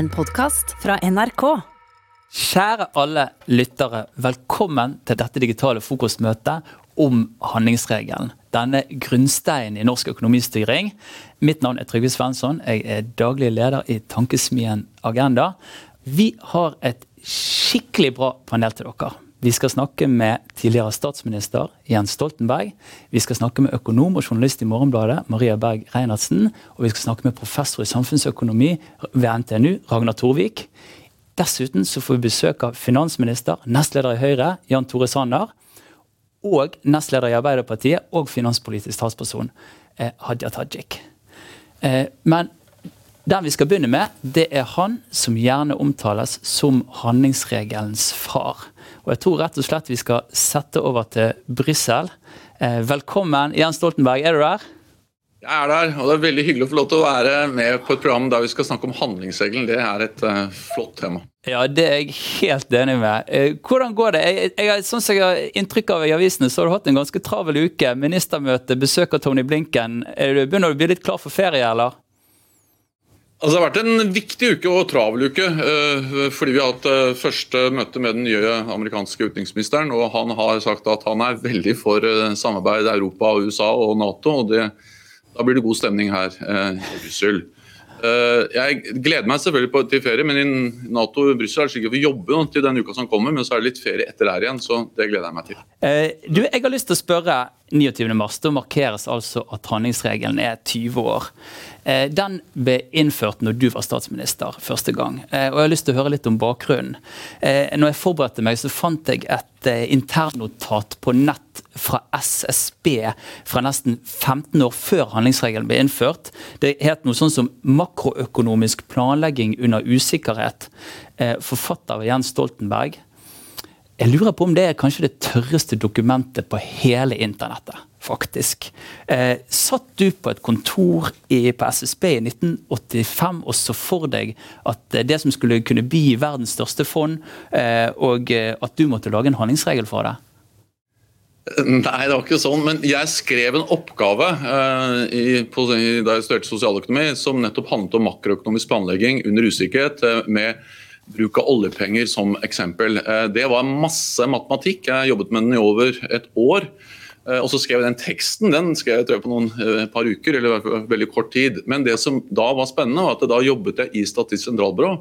En podkast fra NRK. Kjære alle lyttere, velkommen til dette digitale fokusmøtet om handlingsregelen. Denne grunnsteinen i norsk økonomistyring. Mitt navn er Trygve Svensson. Jeg er daglig leder i Tankesmien Agenda. Vi har et skikkelig bra panel til dere. Vi skal snakke med tidligere statsminister Jens Stoltenberg. Vi skal snakke med økonom og journalist i Morgenbladet Maria Berg Reinertsen. Og vi skal snakke med professor i samfunnsøkonomi ved NTNU, Ragnar Torvik. Dessuten så får vi besøk av finansminister, nestleder i Høyre, Jan Tore Sanner. Og nestleder i Arbeiderpartiet og finanspolitisk talsperson, eh, Hadia Tajik. Eh, men den vi skal begynne med, det er han som gjerne omtales som handlingsregelens far. Og jeg tror rett og slett vi skal sette over til Brussel. Eh, velkommen, Jens Stoltenberg. Er du der? Jeg er der, og det er veldig hyggelig å få lov til å være med på et program der vi skal snakke om handlingsregelen. Det er et uh, flott tema. Ja, det er jeg helt enig med. Uh, hvordan går det? Jeg, jeg, sånn som jeg har inntrykk av i avisene, så har du hatt en ganske travel uke. Ministermøte, besøk av Tony Blinken. Du, begynner du å bli litt klar for ferie, eller? Altså, det har vært en viktig uke og travel uke. Uh, fordi Vi har hatt uh, første møte med den nye amerikanske utenriksministeren. og Han har sagt at han er veldig for uh, samarbeid Europa, USA og Nato. og det, Da blir det god stemning her i Brussel. Jeg gleder meg selvfølgelig til ferie, men i Nato og Brussel er det sikkert vi jobber til den uka som kommer. Men så er det litt ferie etter der igjen, så det gleder jeg meg til. du, Jeg har lyst til å spørre 29.3. Da markeres altså at handlingsregelen er 20 år. Eh, den ble innført når du var statsminister første gang. Eh, og Jeg har lyst til å høre litt om bakgrunnen. Eh, når jeg forberedte meg, så fant jeg et internnotat på nett fra SSB fra nesten 15 år før handlingsregelen ble innført. Det het noe sånn som 'Makroøkonomisk planlegging under usikkerhet'. Forfatter av Jens Stoltenberg. Jeg lurer på om det er kanskje det tørreste dokumentet på hele internettet. Faktisk. Eh, satt du på et kontor i, på SSB i 1985 og så for deg at det som skulle kunne bli verdens største fond, eh, og eh, at du måtte lage en handlingsregel for det? Nei, det var ikke sånn. Men jeg skrev en oppgave eh, i, på, da jeg studerte sosialøkonomi som nettopp handlet om makroøkonomisk planlegging under usikkerhet. Uh, med bruk av oljepenger som eksempel. Eh, det var masse matematikk. Jeg jobbet med den i over et år. Eh, og så skrev jeg den teksten den skrev jeg på noen eh, par uker, eller veldig kort tid. Men det som da var spennende, var at da jobbet jeg i Statistisk sentralbyrå.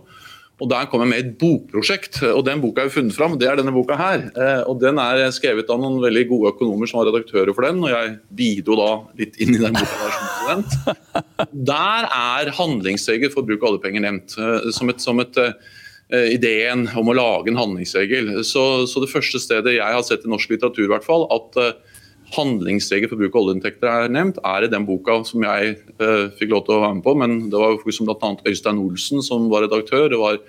Og Der kom jeg med et bokprosjekt, og den boka har vi funnet fram. Det er denne boka her. Og Den er skrevet av noen veldig gode økonomer som var redaktører for den, og jeg bidro da litt inn i den boka der som. Der er handlingsregel for bruk av oljepenger nevnt som et, som et Eh, ideen om å lage en handlingsregel. Så, så, det første stedet jeg har sett i norsk litteratur i hvert fall, at handlingsregel for bruk av oljeinntekter er nevnt, er i den boka som jeg uh, fikk lov til å være med på. Men det var jo bl.a. Øystein Olsen som var redaktør. Det var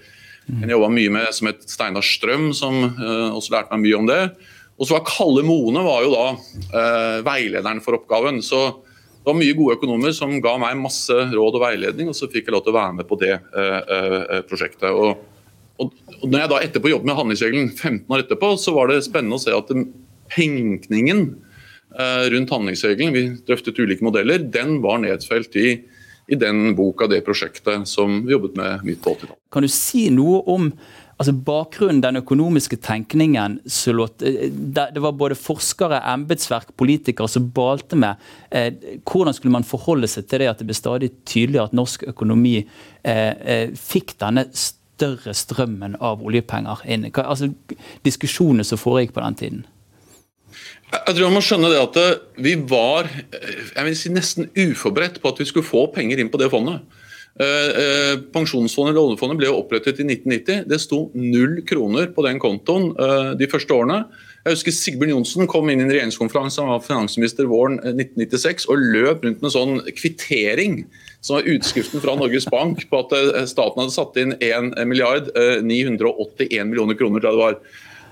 en jobba mye med som het Steinar Strøm, som uh, også lærte meg mye om det. Og så var Kalle Mone var jo da veilederen for oppgaven. så det var mye gode økonomer som ga meg masse råd og veiledning, og så fikk jeg lov til å være med på det prosjektet. Og og, når jeg da etterpå jobbet med handlingsregelen 15 år etterpå, så var det spennende å se at tenkningen rundt handlingsregelen, vi drøftet ulike modeller, den var nedfelt i, i den boka, det prosjektet som vi jobbet med midt på 80-tallet. Kan du si noe om altså bakgrunnen, den økonomiske tenkningen eh, Det var både forskere, embetsverk, politikere som balte med. Eh, hvordan skulle man forholde seg til det at det ble stadig tydeligere at norsk økonomi eh, eh fikk denne større strømmen av oljepenger inn? Altså, diskusjonene som foregikk på den tiden? Jeg tror man må skjønne det at eh, vi var eh, jeg vil si, nesten uforberedt på at vi skulle få penger inn på det fondet. Eh, pensjonsfondet eller oljefondet ble opprettet i 1990. Det sto null kroner på den kontoen de første årene. Jeg husker Sigbjørn Johnsen kom inn i en regjeringskonferanse han var finansminister våren 1996 og løp rundt med en sånn kvittering som var utskriften fra Norges Bank på at staten hadde satt inn 1 milliard 981 eh, millioner kroner. det var.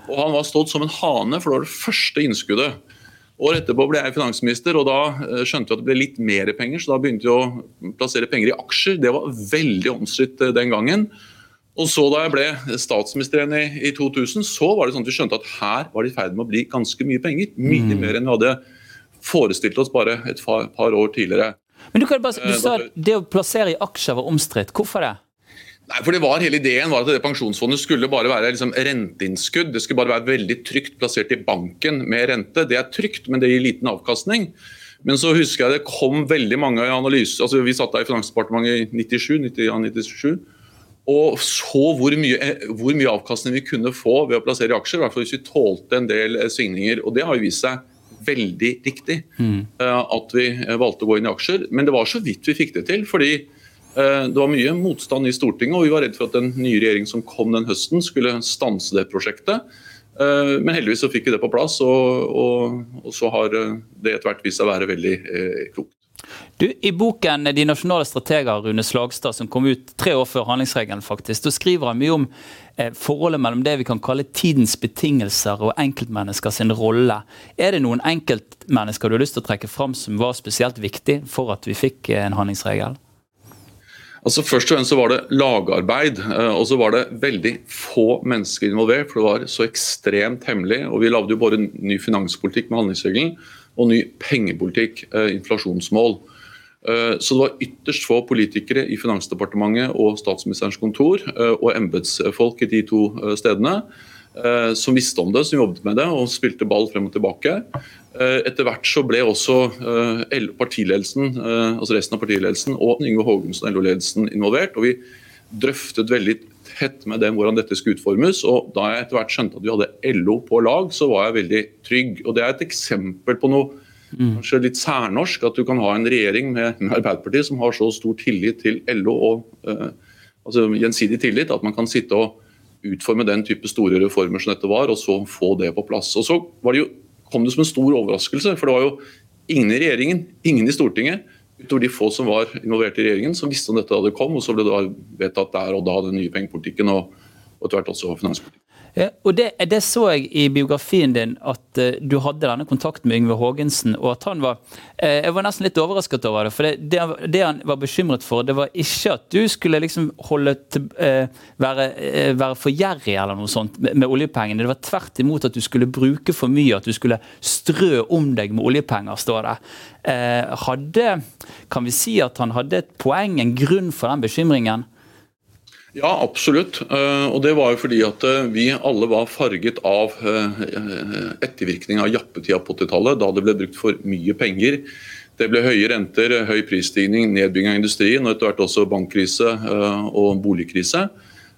Og Han var stått som en hane, for det var det første innskuddet. Året etterpå ble jeg finansminister, og da eh, skjønte vi at det ble litt mer penger. Så da begynte vi å plassere penger i aksjer. Det var veldig omstridt den gangen. Og så Da jeg ble statsminister igjen i, i, 2000, så var det sånn at vi skjønte at her var det i ferd med å bli ganske mye penger. Mye mm. mer enn vi hadde forestilt oss bare et par, par år tidligere. Men du, kan bare, du sa at det å plassere i aksjer var omstridt. Hvorfor det? Nei, for det var Hele ideen var at det pensjonsfondet skulle bare være liksom renteinnskudd. Det skulle bare være veldig trygt plassert i banken med rente. Det er trygt, men det gir liten avkastning. Men så husker jeg det kom veldig mange analyser. altså Vi satt der i Finansdepartementet i 97, 97 og så hvor mye, hvor mye, avkastning vi kunne få ved å plassere i aksjer. I hvert fall hvis vi tålte en del svingninger. Og det har jo vist seg veldig riktig mm. at vi valgte å gå inn i aksjer. Men det var så vidt vi fikk det til. fordi Eh, det var mye motstand i Stortinget, og vi var redd for at den nye regjeringen som kom den høsten, skulle stanse det prosjektet. Eh, men heldigvis så fikk vi det på plass, og, og, og så har det etter hvert vist seg å være veldig eh, klokt. Du, I boken 'De nasjonale strateger', Rune Slagstad, som kom ut tre år før handlingsregelen, faktisk, da skriver han mye om eh, forholdet mellom det vi kan kalle tidens betingelser og enkeltmennesker sin rolle. Er det noen enkeltmennesker du har lyst til å trekke fram som var spesielt viktig for at vi fikk en handlingsregel? Altså Først og fremst så var det lagarbeid, eh, og så var det veldig få mennesker involvert. For det var så ekstremt hemmelig. og Vi lagde jo både ny finanspolitikk med handlingsregelen og ny pengepolitikk, eh, inflasjonsmål. Eh, så det var ytterst få politikere i Finansdepartementet og Statsministerens kontor og embetsfolk i de to stedene som visste om det, som jobbet med det og spilte ball frem og tilbake. Eh, etter hvert så ble også eh, partiledelsen, eh, altså resten av partiledelsen og Yngve Haagensen LO-ledelsen involvert. og Vi drøftet veldig tett med dem hvordan dette skulle utformes. og Da jeg etter hvert skjønte at vi hadde LO på lag, så var jeg veldig trygg. og Det er et eksempel på noe mm. kanskje litt særnorsk. At du kan ha en regjering med, med Arbeiderpartiet som har så stor tillit til LO og eh, altså gjensidig tillit at man kan sitte og utforme den type store reformer som dette var, og så få det på plass. Og så det jo kom det som en stor overraskelse. For det var jo ingen i regjeringen, ingen i Stortinget, utover de få som var involvert i regjeringen, som visste om dette da det kom. Og så ble det vedtatt der og da den nye pengepolitikken og, og etter hvert også finanspolitikken. Ja, og det, det, så jeg i biografien din, at uh, du hadde denne kontakten med Yngve Haagensen. og at han var, uh, Jeg var nesten litt overrasket over det. for det, det, det, han var bekymret for, det var ikke at du skulle liksom holde til, være, være for gjerrig eller noe sånt med, med, oljepengene. Det var tvert imot at du skulle bruke for mye, at du skulle strø om deg med oljepenger, står det. hadde, Kan vi si at han hadde et poeng, en grunn for den bekymringen? Ja, absolutt. Eh, og det var jo fordi at eh, vi alle var farget av ettervirkningen ettervirkning av jappetida på 80-tallet, da det ble brukt for mye penger. Det ble høye renter, høy prisstigning, nedbygging av industrien og etter hvert også bankkrise og boligkrise.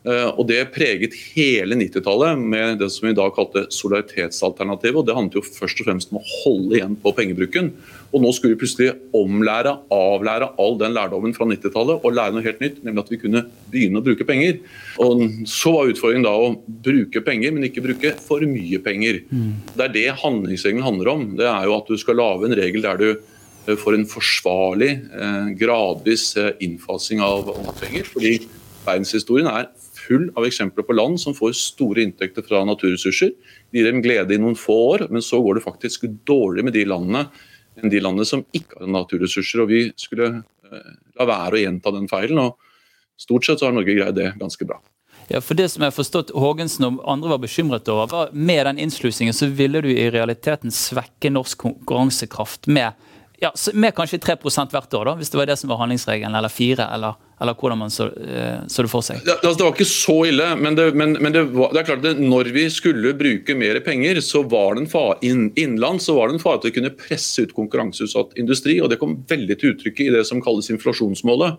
Eh, og Det preget hele 90-tallet med det som vi da kalte solidaritetsalternativet. og Det handlet jo først og fremst om å holde igjen på pengebruken. Og Nå skulle vi plutselig omlære, avlære all den lærdommen fra 90-tallet og lære noe helt nytt, nemlig at vi kunne begynne å bruke penger. Og Så var utfordringen da å bruke penger, men ikke bruke for mye penger. Mm. Det er det handlingsregelen handler om. Det er jo at du skal lage en regel der du eh, får en forsvarlig, eh, gradvis innfasing av penger. fordi verdenshistorien er full av eksempler på land som får store inntekter fra naturressurser. Det gir dem glede i noen få år, men så går det faktisk dårlig med de landene enn de landene som ikke har naturressurser. og Vi skulle eh, la være å gjenta den feilen. og Stort sett så har Norge greid det ganske bra. Ja, for det som jeg har forstått Hågensen og andre var bekymret over, var med den innslusingen så ville du i realiteten svekke norsk konkurransekraft med, ja, med kanskje 3 hvert år, da, hvis det var det som var handlingsregelen, eller 4 eller eller hvordan man så, eh, så det for seg? Det, altså, det, var ikke så ille, men, det, men, men det, var, det, er klart at når vi skulle bruke mer penger, så var det en fare, innenlands så var det en fare til å kunne presse ut konkurranseutsatt industri. og Det kom veldig til uttrykk i det som kalles inflasjonsmålet.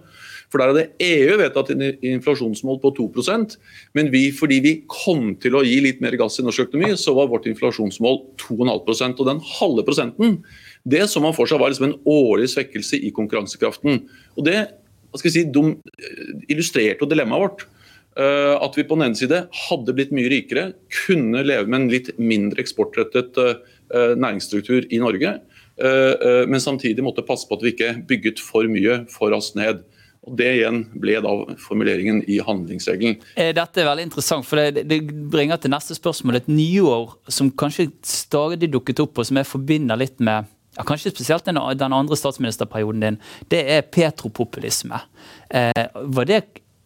For Der hadde EU vedtatt en inflasjonsmål på 2% men vi, fordi vi kom til å gi litt mer gass i norsk økonomi, så var vårt inflasjonsmål 2,5% og Den halve prosenten det som man for seg var liksom en årlig svekkelse i konkurransekraften. Og Det si, de illustrerte dilemmaet vårt. Uh, at vi på den ene side hadde blitt mye rikere, kunne leve med en litt mindre eksportrettet uh, næringsstruktur i Norge, men samtidig måtte passe på at vi ikke bygget for mye for oss ned. Og Det igjen ble da formuleringen i handlingsregelen. Dette er veldig interessant, for det, det bringer til neste spørsmål. Et nyår som kanskje stadig dukket opp, og som jeg forbinder litt med ja, kanskje spesielt den, den, andre statsministerperioden din, det er petropopulisme. Eh, var, det,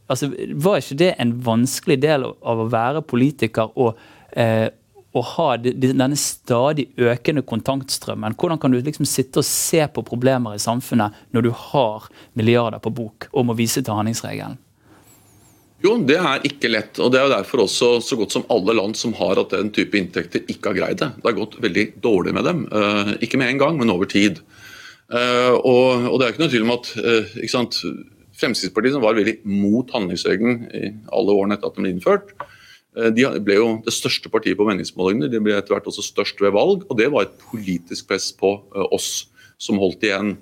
altså, var, ikke det en vanskelig del av å være politiker og, eh, og ha denne stadig økende kontantstrømmen? Hvordan kan du liksom sitte og se på problemer i samfunnet når du har milliarder på bok og må vise til handlingsregelen? Jo, det er ikke lett. og Det er jo derfor også så godt som alle land som har hatt den type inntekter, ikke har greid det. Det har gått veldig dårlig med dem. Uh, ikke med en gang, men over tid. Uh, og, og, det er ikke noe tvil om at uh, Fremskrittspartiet, som var veldig mot handlingsregelen i alle årene etter at den ble innført, de ble jo det største partiet på meningsmålingene. De ble etter hvert også størst ved valg, og det var et politisk press på oss som holdt igjen.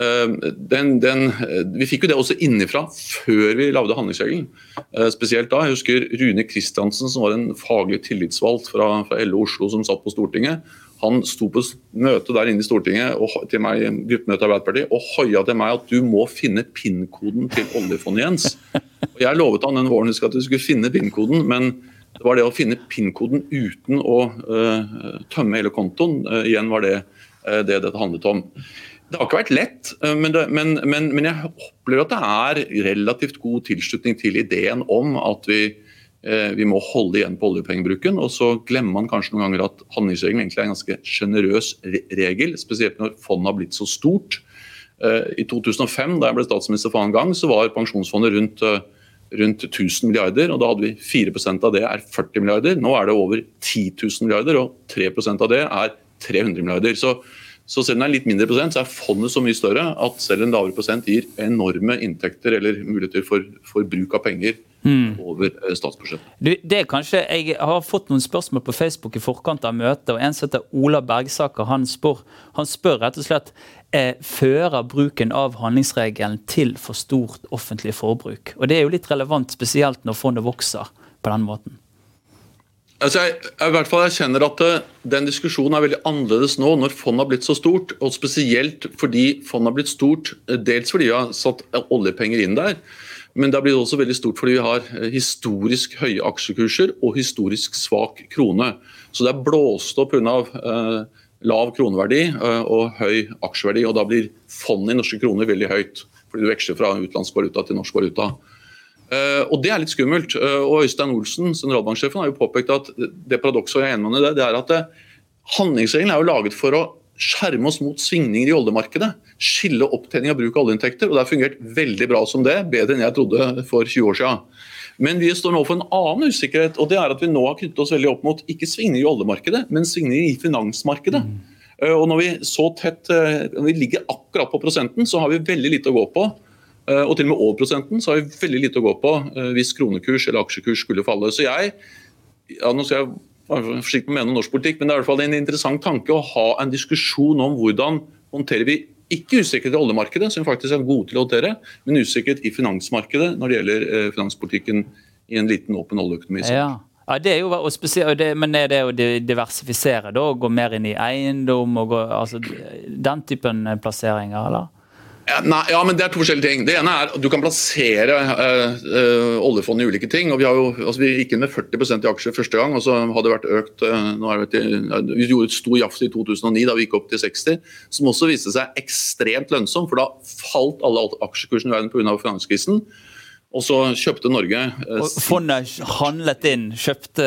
Ehm, den, den, vi fikk jo det også innenfra før vi lagde handlingsregelen. Ehm, spesielt da. Jeg husker Rune Kristiansen, som var en faglig tillitsvalgt fra, fra LO Oslo, som satt på Stortinget. Han sto på møte der inne i Stortinget og, til meg, gruppemøte Arbeiderpartiet og hoia til meg at du må finne PIN-koden til oljefondet, Jens. Og jeg lovet han den våren at du skulle finne PIN-koden, men det var det å finne PIN-koden uten å uh, tømme hele kontoen. Uh, igjen var det uh, det dette handlet om. Det har ikke vært lett, eh, men, det, men, men, men, jeg opplever at det er relativt god tilslutning til ideen om at vi, eh, vi må holde igjen på oljepengebruken. Og så glemmer man kanskje noen ganger at handlingsregelen egentlig er en ganske sjenerøs regel, spesielt når fondet har blitt så stort. Eh, I 2005, da jeg ble statsminister for annen gang, så var pensjonsfondet rundt, rundt 1000 milliarder, og da hadde vi 4% av det er 40 milliarder. Nå er det over 10 000 milliarder, og 3% av det er 300 milliarder. Så så selv om det er litt mindre prosent, så er fondet så mye større at selv en lavere prosent gir enorme inntekter eller muligheter for, for bruk av penger mm. over eh, statsbudsjettet. Du, det er kanskje, Jeg har fått noen spørsmål på Facebook i forkant av møtet. og En som heter Ola Bergsaker, han spør, han spør rett og slett eh, fører bruken av handlingsregelen til for stort offentlig forbruk. Og Det er jo litt relevant, spesielt når fondet vokser på den måten. Altså jeg, jeg, i hvert fall jeg kjenner at uh, Den diskusjonen er veldig annerledes nå når fondet har blitt så stort. og Spesielt fordi fondet har blitt stort, uh, dels fordi vi har satt oljepenger inn der. Men det har blitt også veldig stort fordi vi har historisk høye aksjekurser og historisk svak krone. Så det er blåst opp pga. Eh, lav kroneverdi og høy aksjeverdi. og Da blir fondet i norske kroner veldig høyt. Fordi du veksler fra utenlandsk valuta til norsk valuta. Uh, og Det er litt skummelt. Uh, og Øystein Olsen, sentralbanksjefen, har jo påpekt at det paradokset jeg er enig med det, det er at uh, handlingsregelen er jo laget for å skjerme oss mot svingninger i oljemarkedet. Skille opptjening av bruk av oljeinntekter. og Det har fungert veldig bra som det, bedre enn jeg trodde for 20 år siden. Men vi står nå for en annen usikkerhet, og det er at vi nå har knyttet oss veldig opp mot ikke svingninger i oljemarkedet, men svingninger i finansmarkedet. Mm. Og når vi så tett, når vi ligger akkurat på prosenten, så har vi veldig lite å gå på Eh, og til og med over prosenten så har vi veldig lite å gå på eh, hvis kronekurs eller aksjekurs skulle falle. Så jeg, ja, nå skal jeg være forsiktig med å mene norsk politikk, men det er i hvert fall en interessant tanke å ha en diskusjon om hvordan håndterer vi ikke usikkerhet i oljemarkedet, som vi faktisk er gode til å håndtere, men usikkerhet i finansmarkedet når det gjelder eh, finanspolitikken i en liten, åpen oljeøkonomi. Ja. Ja, det er jo det, Men er det å diversifisere, da? Gå mer inn i eiendom og gå, altså, den typen plasseringer, eller? Nei, ja, men Det er to forskjellige ting. Det ene er at Du kan plassere uh, uh, oljefondet i ulike ting. og Vi, jo, altså, vi gikk inn med 40% i aksjer første gang, og så hadde det vært økt er det, Vi gjorde et stor jafs i 2009 da vi gikk opp til 60, som også viste seg ekstremt lønnsom. for Da falt alle aksjekursene i verden pga. finanskrisen. Og så kjøpte Norge Fondet handlet inn, kjøpte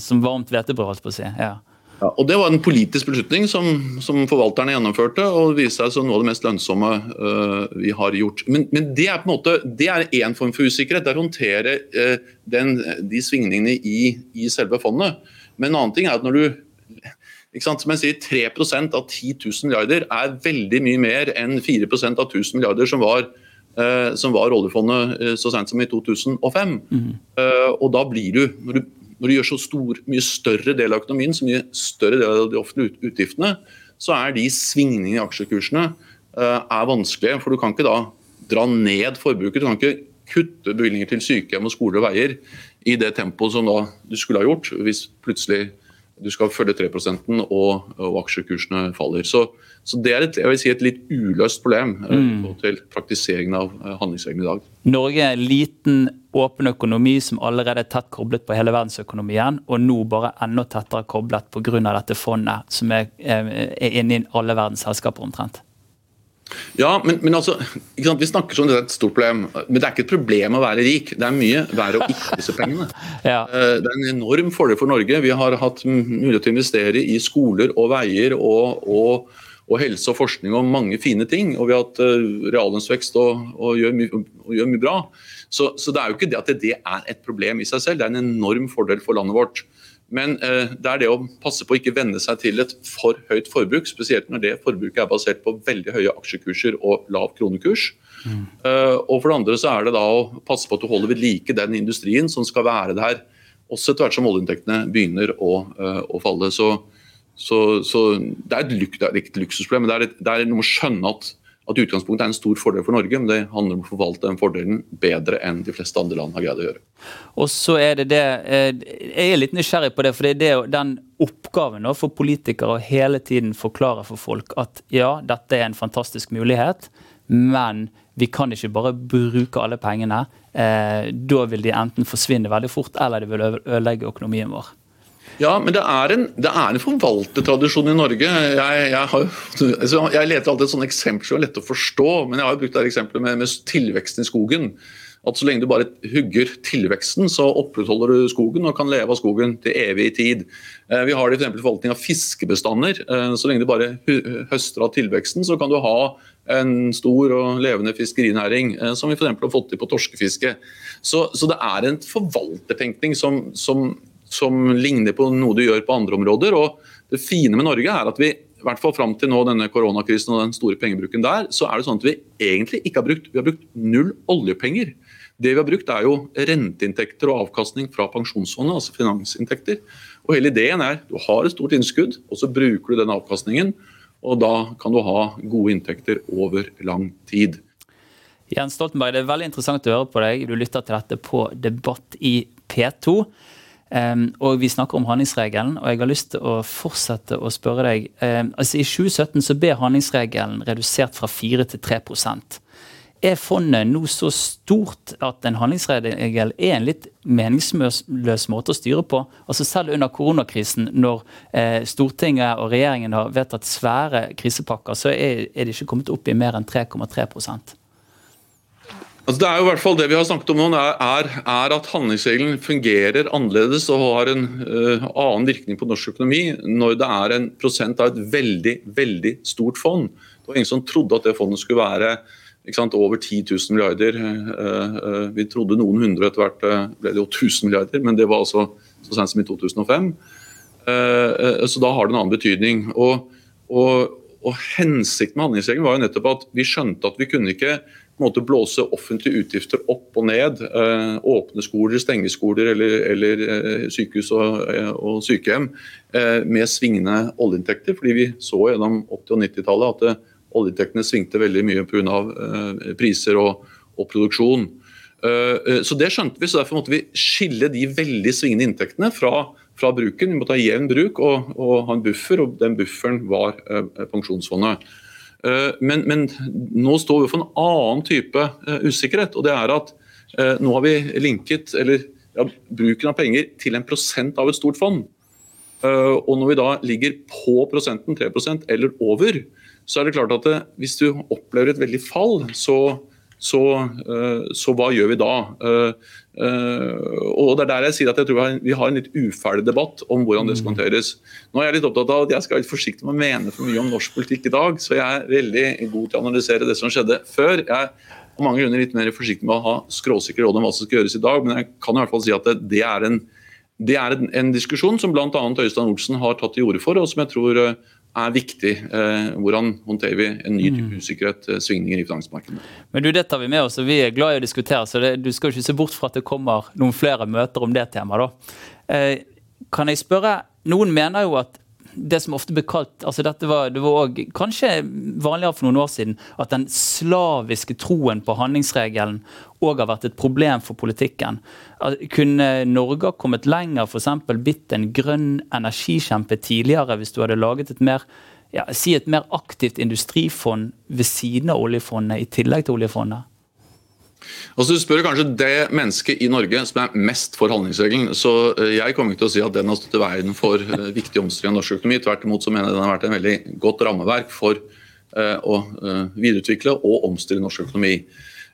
som varmt hvetebrød, holdt på å si. ja. Ja, og Det var en politisk beslutning som, som forvalterne gjennomførte, og det viste seg som noe av det mest lønnsomme uh, vi har gjort. Men, men, det er på en måte, det er én form for usikkerhet. Det er å håndtere uh, den, de svingningene i, i, selve fondet. Men en annen ting er at når du ikke sant, som jeg sier, 3 av 10 000 milliarder er veldig mye mer enn 4% av 1000 milliarder som var, uh, som var oljefondet så sent som i 2005. Mm. og da blir du, når du når du gjør så stor, mye større del av økonomien, så mye større del av de offentlige utgiftene, så er de svingningene i aksjekursene uh, er vanskelige. For du kan ikke da dra ned forbruket. Du kan ikke kutte bevilgninger til sykehjem og skoler og veier i det tempoet som da du skulle ha gjort hvis plutselig du skal følge 3 og, og aksjekursene faller. Så, så, det er et, jeg vil si et litt uløst problem eh, mm. til praktiseringen av handlingsreglene handlingsregelen i dag. Norge er en liten, åpen økonomi som allerede er tett koblet på hele verdensøkonomien, og nå bare enda tettere koblet pga. dette fondet, som er, er inne i alle verdens selskaper omtrent. Ja, men, men altså, Vi snakker som det er et stort problem, men det er ikke et problem å være rik. Det er mye verre å ikke disse pengene. ja. Eh, det er en enorm fordel for Norge. Vi har hatt mulighet til å investere i skoler og veier og, og, og helse og forskning og mange fine ting. Og vi har hatt uh, reallønnsvekst og, og, gjør my, og, gjør mye bra. Så, så, det er jo ikke det at det er et problem i seg selv, det er en enorm fordel for landet vårt. Men eh, det er det å passe på å ikke venne seg til et for høyt forbruk, spesielt når det forbruket er basert på veldig høye aksjekurser og lav kronekurs. Mm. Uh, og for det andre så er det da å passe på at du holder ved like den industrien som skal være der også etter hvert som oljeinntektene begynner å, å falle. Så, så, så det, er et, det, er et luksusproblem, men det er, et, det er noe å skjønne at, at utgangspunktet er en stor fordel for Norge, men det handler om å forvalte den fordelen bedre enn de fleste andre land har greid å gjøre. Og så er det det, eh, Jeg er litt nysgjerrig på det, for det er den oppgaven for politikere å hele tiden forklare for folk at ja, dette er en fantastisk mulighet, men vi kan ikke bare bruke alle pengene. Eh, da vil de enten forsvinne veldig fort, eller de vil ødelegge økonomien vår. Ja, men det er en, det en forvaltertradisjon i Norge. Jeg, jeg, har, altså, jeg leter alltid et sånt eksempel som er lett å forstå, men jeg har jo brukt det eksempelet med, med tilveksten i skogen. At Så lenge du bare hugger tilveksten, så opprettholder du skogen og kan leve av skogen til evig tid. Eh, vi har det i forvaltning av fiskebestander. Eh, så lenge du bare høster av tilveksten, så kan du ha en stor og levende fiskerinæring, eh, som vi for har fått til på torskefiske. Så, så det er en forvaltertenkning som, som som ligner på noe du gjør på andre områder. og Det fine med Norge er at vi i hvert fall fram til nå denne koronakrisen og den store pengebruken der, så er det sånn at vi egentlig ikke har brukt vi har brukt null oljepenger. Det vi har brukt er jo renteinntekter og avkastning fra pensjonsfondet, altså finansinntekter. Og hele ideen er du har et stort innskudd, og så bruker du den avkastningen. Og da kan du ha gode inntekter over lang tid. Jens Stoltenberg, det er veldig interessant å høre på deg. Du lytter til dette på Debatt i P2. Um, og Vi snakker om handlingsregelen, og jeg har lyst til å fortsette å spørre deg. Um, altså I 2017 så ble handlingsregelen redusert fra 4 til 3% Er fondet nå så stort at en handlingsregel er en litt meningsløs måte å styre på? Altså Selv under koronakrisen, når eh, Stortinget og regjeringen har vedtatt svære krisepakker, så er, er det ikke kommet opp i mer enn 3,3 Altså det er jo i hvert fall det vi har snakket om nå, er, er at handlingsregelen fungerer annerledes og har en uh, annen virkning på norsk økonomi når det er en prosent av et veldig veldig stort fond. Det var ingen som trodde at det fondet skulle være sant, over 10 000 milliarder. Uh, uh, vi trodde noen hundre, etter hvert ble det jo 1000 milliarder, men det var altså så sent som i 2005. Så da har det en annen betydning. Og, og, og Hensikten med handlingsregelen var jo nettopp at vi skjønte at vi kunne ikke måte blåse offentlige utgifter opp og ned. Eh, åpne skoler, stenge skoler eller, eller eh, sykehus og, eh, og, sykehjem med svingende oljeinntekter. fordi vi så gjennom 80- og 90-tallet at oljeinntektene svingte veldig mye pga. priser og, og produksjon. Så det skjønte vi, så derfor måtte vi skille de veldig svingende inntektene fra, fra bruken. Vi måtte ha jevn bruk og, og, ha en buffer, og den bufferen var pensjonsfondet. Eh, men, men, nå står vi for en annen type eh, usikkerhet. og det er at eh, Nå har vi linket eller, ja, bruken av penger til en prosent av et stort fond. Og Når vi da ligger på prosenten, 3% eller over, så er det klart at hvis du opplever et veldig fall, så så, eh, så, hva gjør vi da? Eh, eh, og Det er der jeg sier at jeg tror vi har en litt uferdig debatt om hvordan det skal mm. håndteres. Nå er Jeg litt opptatt av at jeg skal være litt forsiktig med å mene for mye om norsk politikk i dag, så jeg er veldig god til å analysere det som skjedde før. Jeg er på mange grunner litt mer forsiktig med å ha skråsikre råd om hva som skal gjøres i dag, men jeg kan i hvert fall si at det, det er en det er en, en diskusjon som bl.a. Øystein Olsen har tatt til orde for, og som jeg tror er viktig. Eh, hvordan håndterer vi en ny type mm. usikkerhet, eh, svingninger i finansmarkedene. Men du, Det tar vi med oss, og vi er glad i å diskutere, så det, du skal ikke se bort fra at det kommer noen flere møter om det temaet. da. Eh, kan jeg spørre, Noen mener jo at det som ofte ble kalt altså dette var, Det var også, kanskje vanligere for noen år siden at den slaviske troen på handlingsregelen òg har vært et problem for politikken. Kunne Norge ha kommet lenger, f.eks. blitt en grønn energikjempe tidligere hvis du hadde laget et mer ja, si et mer aktivt industrifond ved siden av oljefondet, i tillegg til oljefondet? Altså, du spør kanskje det mennesket i Norge som er mest for handlingsregelen. så eh, Jeg kommer ikke til å si at den har stått i veien for viktig viktige omstillinger av norsk økonomi. Tvert imot så mener jeg den har vært en veldig godt rammeverk for uh, å videreutvikle og omstille norsk økonomi.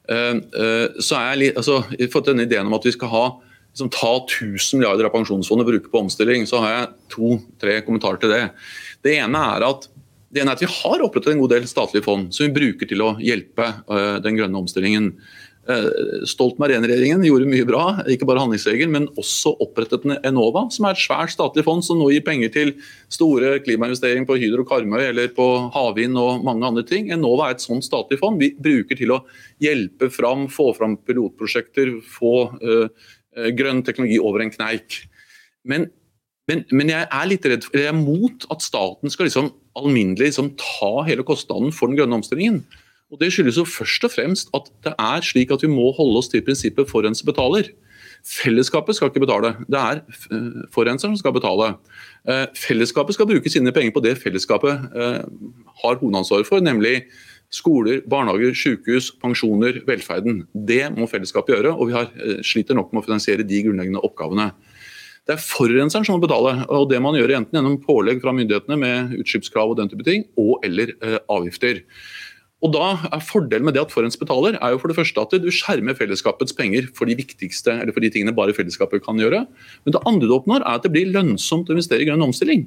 så er jeg litt, altså, For denne ideen om at vi skal ha, liksom, ta 1000 milliarder av pensjonsfondet og bruke på omstilling, så har jeg to-tre kommentarer til det. Det ene er at Det ene er at Vi har opprettet en god del statlige fond som vi bruker til å hjelpe den grønne omstillingen. Uh, Stoltenberg I-regjeringen gjorde mye bra, ikke bare handlingsregelen, men også opprettet Enova, som er et svært statlig fond som nå gir penger til store klimainvesteringer på Hydro Karmøy eller på havvind og mange andre ting. Enova er et sånt statlig fond vi bruker til å hjelpe fram, få fram pilotprosjekter, få uh, grønn teknologi over en kneik. Men men, men, jeg er litt redd jeg er mot at staten skal liksom alminnelig liksom ta hele kostnaden for den grønne omstillingen. Og Det skyldes jo først og fremst at det er slik at vi må holde oss til prinsippet forurenser betaler. Fellesskapet skal ikke betale, det er eh, forurenseren som skal betale. Eh, fellesskapet skal bruke sine penger på det fellesskapet eh, har hovedansvaret for, nemlig skoler, barnehager, sykehus, pensjoner, velferden. Det må fellesskapet gjøre, og vi har, sliter nok med å finansiere de grunnleggende oppgavene. Det er forurenseren som må betale, og det man gjør enten gjennom pålegg fra myndighetene med utslippskrav og den type ting, og eller avgifter. Og da er Fordelen med det at forurenser betaler, er jo for det første at du skjermer fellesskapets penger for de viktigste, eller for de tingene bare fellesskapet kan gjøre. Men det andre du oppnår, er at det blir lønnsomt å investere i grønn omstilling.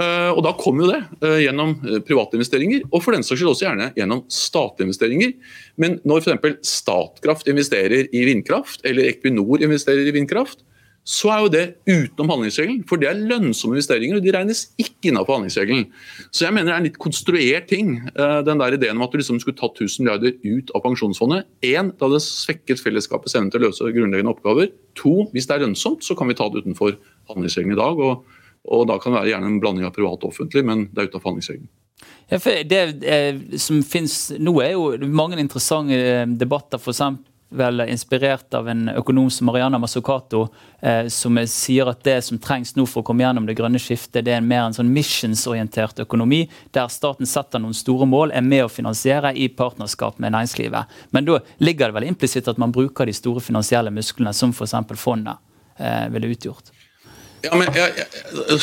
Uh, og Da kommer jo det uh, gjennom uh, private investeringer, og for den saks skyld også gjerne gjennom statlige investeringer. Men når f.eks. Statkraft investerer i vindkraft, eller Equinor investerer i vindkraft, så er jo det utenom handlingsregelen. For det er lønnsomme investeringer, og de regnes ikke innenfor handlingsregelen. Så jeg mener det er en litt konstruert ting, eh, den der ideen om at du liksom skulle tatt 1000 milliarder ut av pensjonsfondet. Én, det hadde svekket fellesskapets evne til å løse grunnleggende oppgaver. To, hvis det er lønnsomt, så kan vi ta det utenfor handlingsregelen i dag. Og, og da kan det være gjerne en blanding av privat og offentlig, men det er utenfor handlingsregelen. Ja, det eh, som finnes nå, er jo mange interessante eh, debatter. Eksempel, vel inspirert av en økonom som Mariana Mazzucato, eh, som sier at det som trengs nå for å komme gjennom det grønne skiftet, det er mer en sånn missionsorientert økonomi, der staten setter noen store mål, er med å finansiere i partnerskap med næringslivet. Men da ligger det vel implisitt at man bruker de store finansielle musklene, som f.eks. fondet eh, ville utgjort. Ja, men jeg, jeg,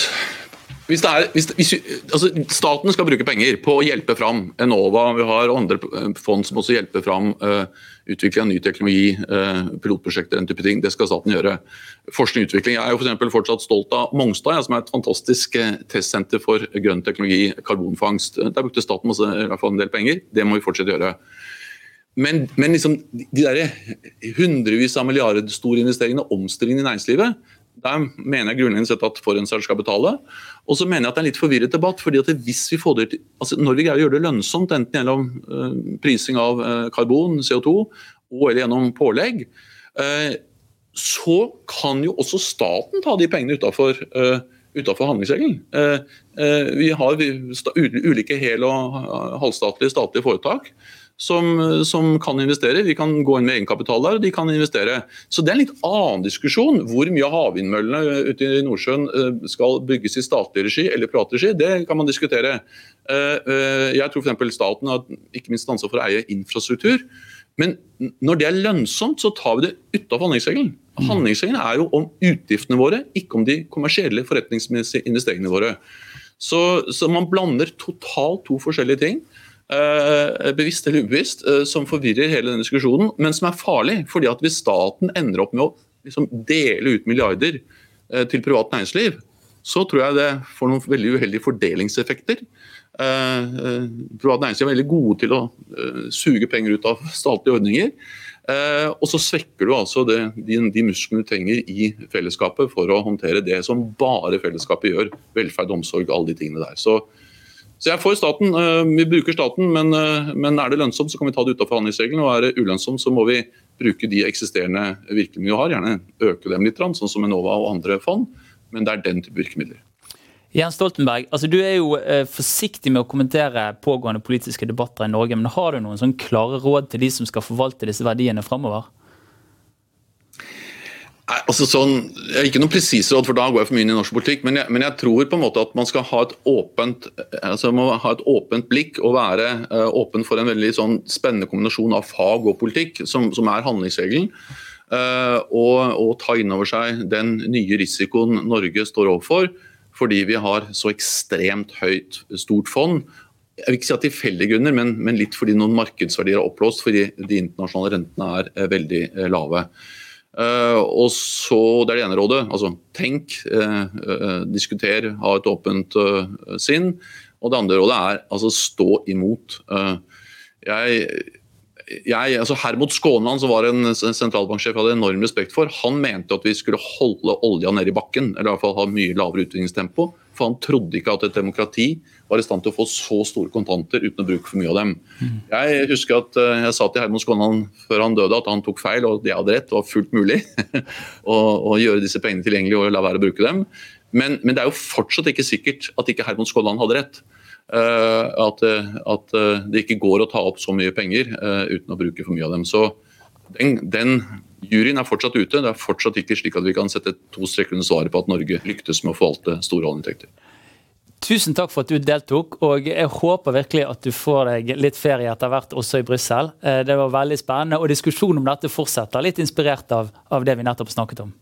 hvis er, hvis, hvis, altså, staten skal bruke penger på å hjelpe fram Enova, vi har andre fond som også hjelper fram uh, utvikling av ny teknologi, uh, pilotprosjekter, den type ting. Det skal staten gjøre. Forskning og utvikling. Jeg er jo for fortsatt stolt av Mongstad, som er et fantastisk uh, testsenter for grønn teknologi, karbonfangst. Der brukte staten masse, i hvert fall en del penger. Det må vi fortsette å gjøre. Men, men liksom, de der hundrevis av milliarder store investeringene, omstillingen i næringslivet, der mener jeg grunnleggende sett at forurenser skal betale. Og så mener jeg at det er en litt forvirret debatt. fordi at hvis vi får det altså Når vi greier å gjøre det lønnsomt, enten gjennom uh, prising av uh, karbon, CO2, og eller gjennom pålegg, uh, så kan jo også staten ta de pengene utafor utenfor handlingsregelen. Vi har ulike hel- og halvstatlige statlige foretak som, som, kan investere. Vi kan gå inn med egenkapital der, og de kan investere. Så det er en litt annen diskusjon. Hvor mye av havvindmøllene ute i Nordsjøen eh, skal bygges i statlig regi eller privat regi, det kan man diskutere. Eh, eh, jeg tror f.eks. staten har ikke minst ansvar for å eie infrastruktur. Men når det er lønnsomt, så tar vi det utenfor handlingsregelen. Mm. Handlingsregelen er jo om utgiftene våre, ikke om de kommersielle forretningsmessige investeringene våre. Så, så man blander totalt to forskjellige ting. Eh, bevisst eller ubevisst, eh, som forvirrer hele denne diskusjonen, men som er farlig. fordi at Hvis staten ender opp med å liksom dele ut milliarder eh, til privat næringsliv, så tror jeg det får noen veldig uheldige fordelingseffekter. Privat næringsliv er veldig gode til å suge penger ut av statlige ordninger. Og så svekker du altså det, de, de musklene du trenger i fellesskapet for å håndtere det som bare fellesskapet gjør. Velferd, omsorg, alle de tingene der. Så så jeg er for staten. Eh, vi bruker staten, men, eh, men, er det lønnsomt, så kan vi ta det utenfor handlingsregelen. Og er det ulønnsomt, så må vi bruke de eksisterende virkemidlene vi har. Gjerne øke dem litt, sånn som Enova og andre fond. Men det er den type virkemidler. Jens Stoltenberg, altså du er jo eh, forsiktig med å kommentere pågående politiske debatter i Norge. Men har du noen sånn klare råd til de som skal forvalte disse verdiene framover? Altså sånn, jeg har Ikke noe presise råd, for da går jeg for mye inn i norsk politikk. Men jeg, men jeg, tror på en måte at man skal ha et åpent, altså må ha et åpent blikk og være uh, åpen for en veldig sånn spennende kombinasjon av fag og politikk, som, som er handlingsregelen. Uh, og, og, ta inn over seg den nye risikoen Norge står overfor, fordi vi har så ekstremt høyt, stort fond. Jeg vil ikke si at tilfeldige grunner, men, men, litt fordi noen markedsverdier er oppblåst fordi de internasjonale rentene er uh, veldig lave. Uh, og så, Det er det ene rådet. altså Tenk, uh, uh, diskuter, ha et åpent sinn. Og det andre rådet er altså stå imot. Jeg, jeg, altså Hermod Skånland, som var en sentralbanksjef jeg hadde enorm respekt for, han mente at vi skulle holde olja nede i bakken, eller i hvert fall ha mye lavere utvinningstempo. For han trodde ikke at et demokrati var i stand til å få så store kontanter uten å bruke for mye av dem. Jeg husker at eh, jeg sa til Hermod Skånland før han døde at han tok feil, og jeg hadde rett. Det var fullt mulig å, å, gjøre disse pengene tilgjengelige og la være å bruke dem. Men, men, det er jo fortsatt ikke sikkert at ikke Hermod Skånland hadde rett. Uh, at, at, det ikke går å ta opp så mye penger uh, uten å bruke for mye av dem. Så den, den, juryen er fortsatt ute. Det er fortsatt ikke slik at vi kan sette to streker under svaret på at Norge lyktes med å forvalte store oljeinntekter. Tusen takk for at du deltok, og jeg håper virkelig at du får deg litt ferie etter hvert også i Brussel. Eh, det var veldig spennende, og diskusjonen om dette fortsetter, litt inspirert av, av det vi nettopp snakket om.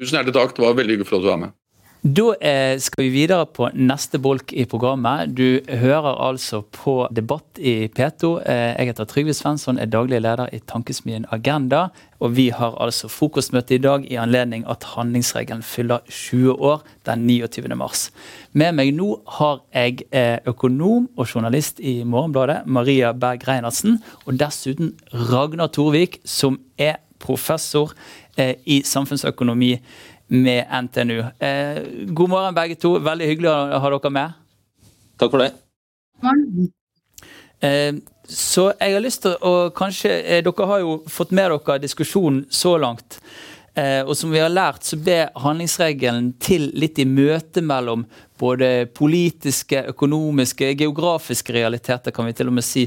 Tusen hjertelig takk, det var veldig hyggelig for at du var med. Da eh, skal vi videre på neste bolk i programmet. Du hører altså på Debatt i P2. Eh, jeg heter Trygve Svensson, er daglig leder i Tankesmien Agenda. Og vi har altså frokostmøte i dag i anledning at handlingsregelen fyller 20 år den 29. mars. Med meg nå har jeg eh, økonom og journalist i Morgenbladet, Maria Berg Reinertsen. Og dessuten Ragnar Torvik, som er professor i samfunnsøkonomi med NTNU. Eh, god morgen, begge to. Veldig hyggelig å ha dere med. Takk for det. Eh, så jeg har lyst til å kanskje eh, Dere har jo fått med dere diskusjonen så langt. Og som vi har lært, så ber handlingsregelen til litt i møte mellom både politiske, økonomiske, geografiske realiteter, kan vi til og med si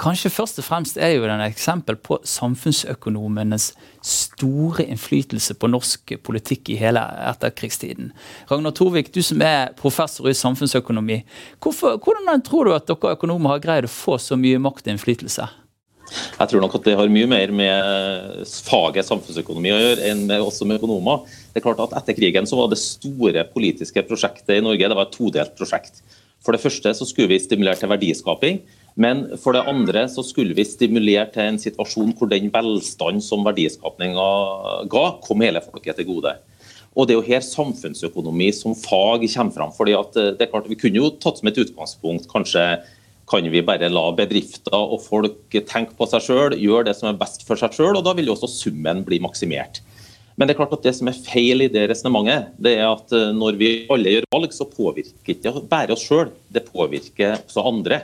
kanskje først og fremst er jo den et eksempel på samfunnsøkonomenes store innflytelse på norsk politikk i hele etterkrigstiden. Ragnar Torvik, du som er professor i samfunnsøkonomi. Hvorfor, hvordan tror du at dere økonomer har greid å få så mye makt og innflytelse? Jeg tror nok at det har mye mer med faget samfunnsøkonomi å gjøre enn med oss som økonomer. Det er klart at Etter krigen så var det store politiske prosjektet i Norge det var et todelt prosjekt. For det første så skulle vi stimulere til verdiskaping. Men for det andre så skulle vi stimulere til en situasjon hvor den velstand som verdiskapninga ga, kom hele folket til gode. Og Det er jo her samfunnsøkonomi som fag kommer fram. fordi eh, det er klart Vi kunne jo tatt som et utgangspunkt kanskje kan vi bare la bedrifter og folk tenke på seg sjøl, gjøre det som er best for seg sjøl, og da vil jo også summen bli maksimert. Men det er klart at det som er feil i det resonnementet, det er at eh, når vi alle gjør valg, så påvirker ikke bare oss sjøl, det påvirker også andre.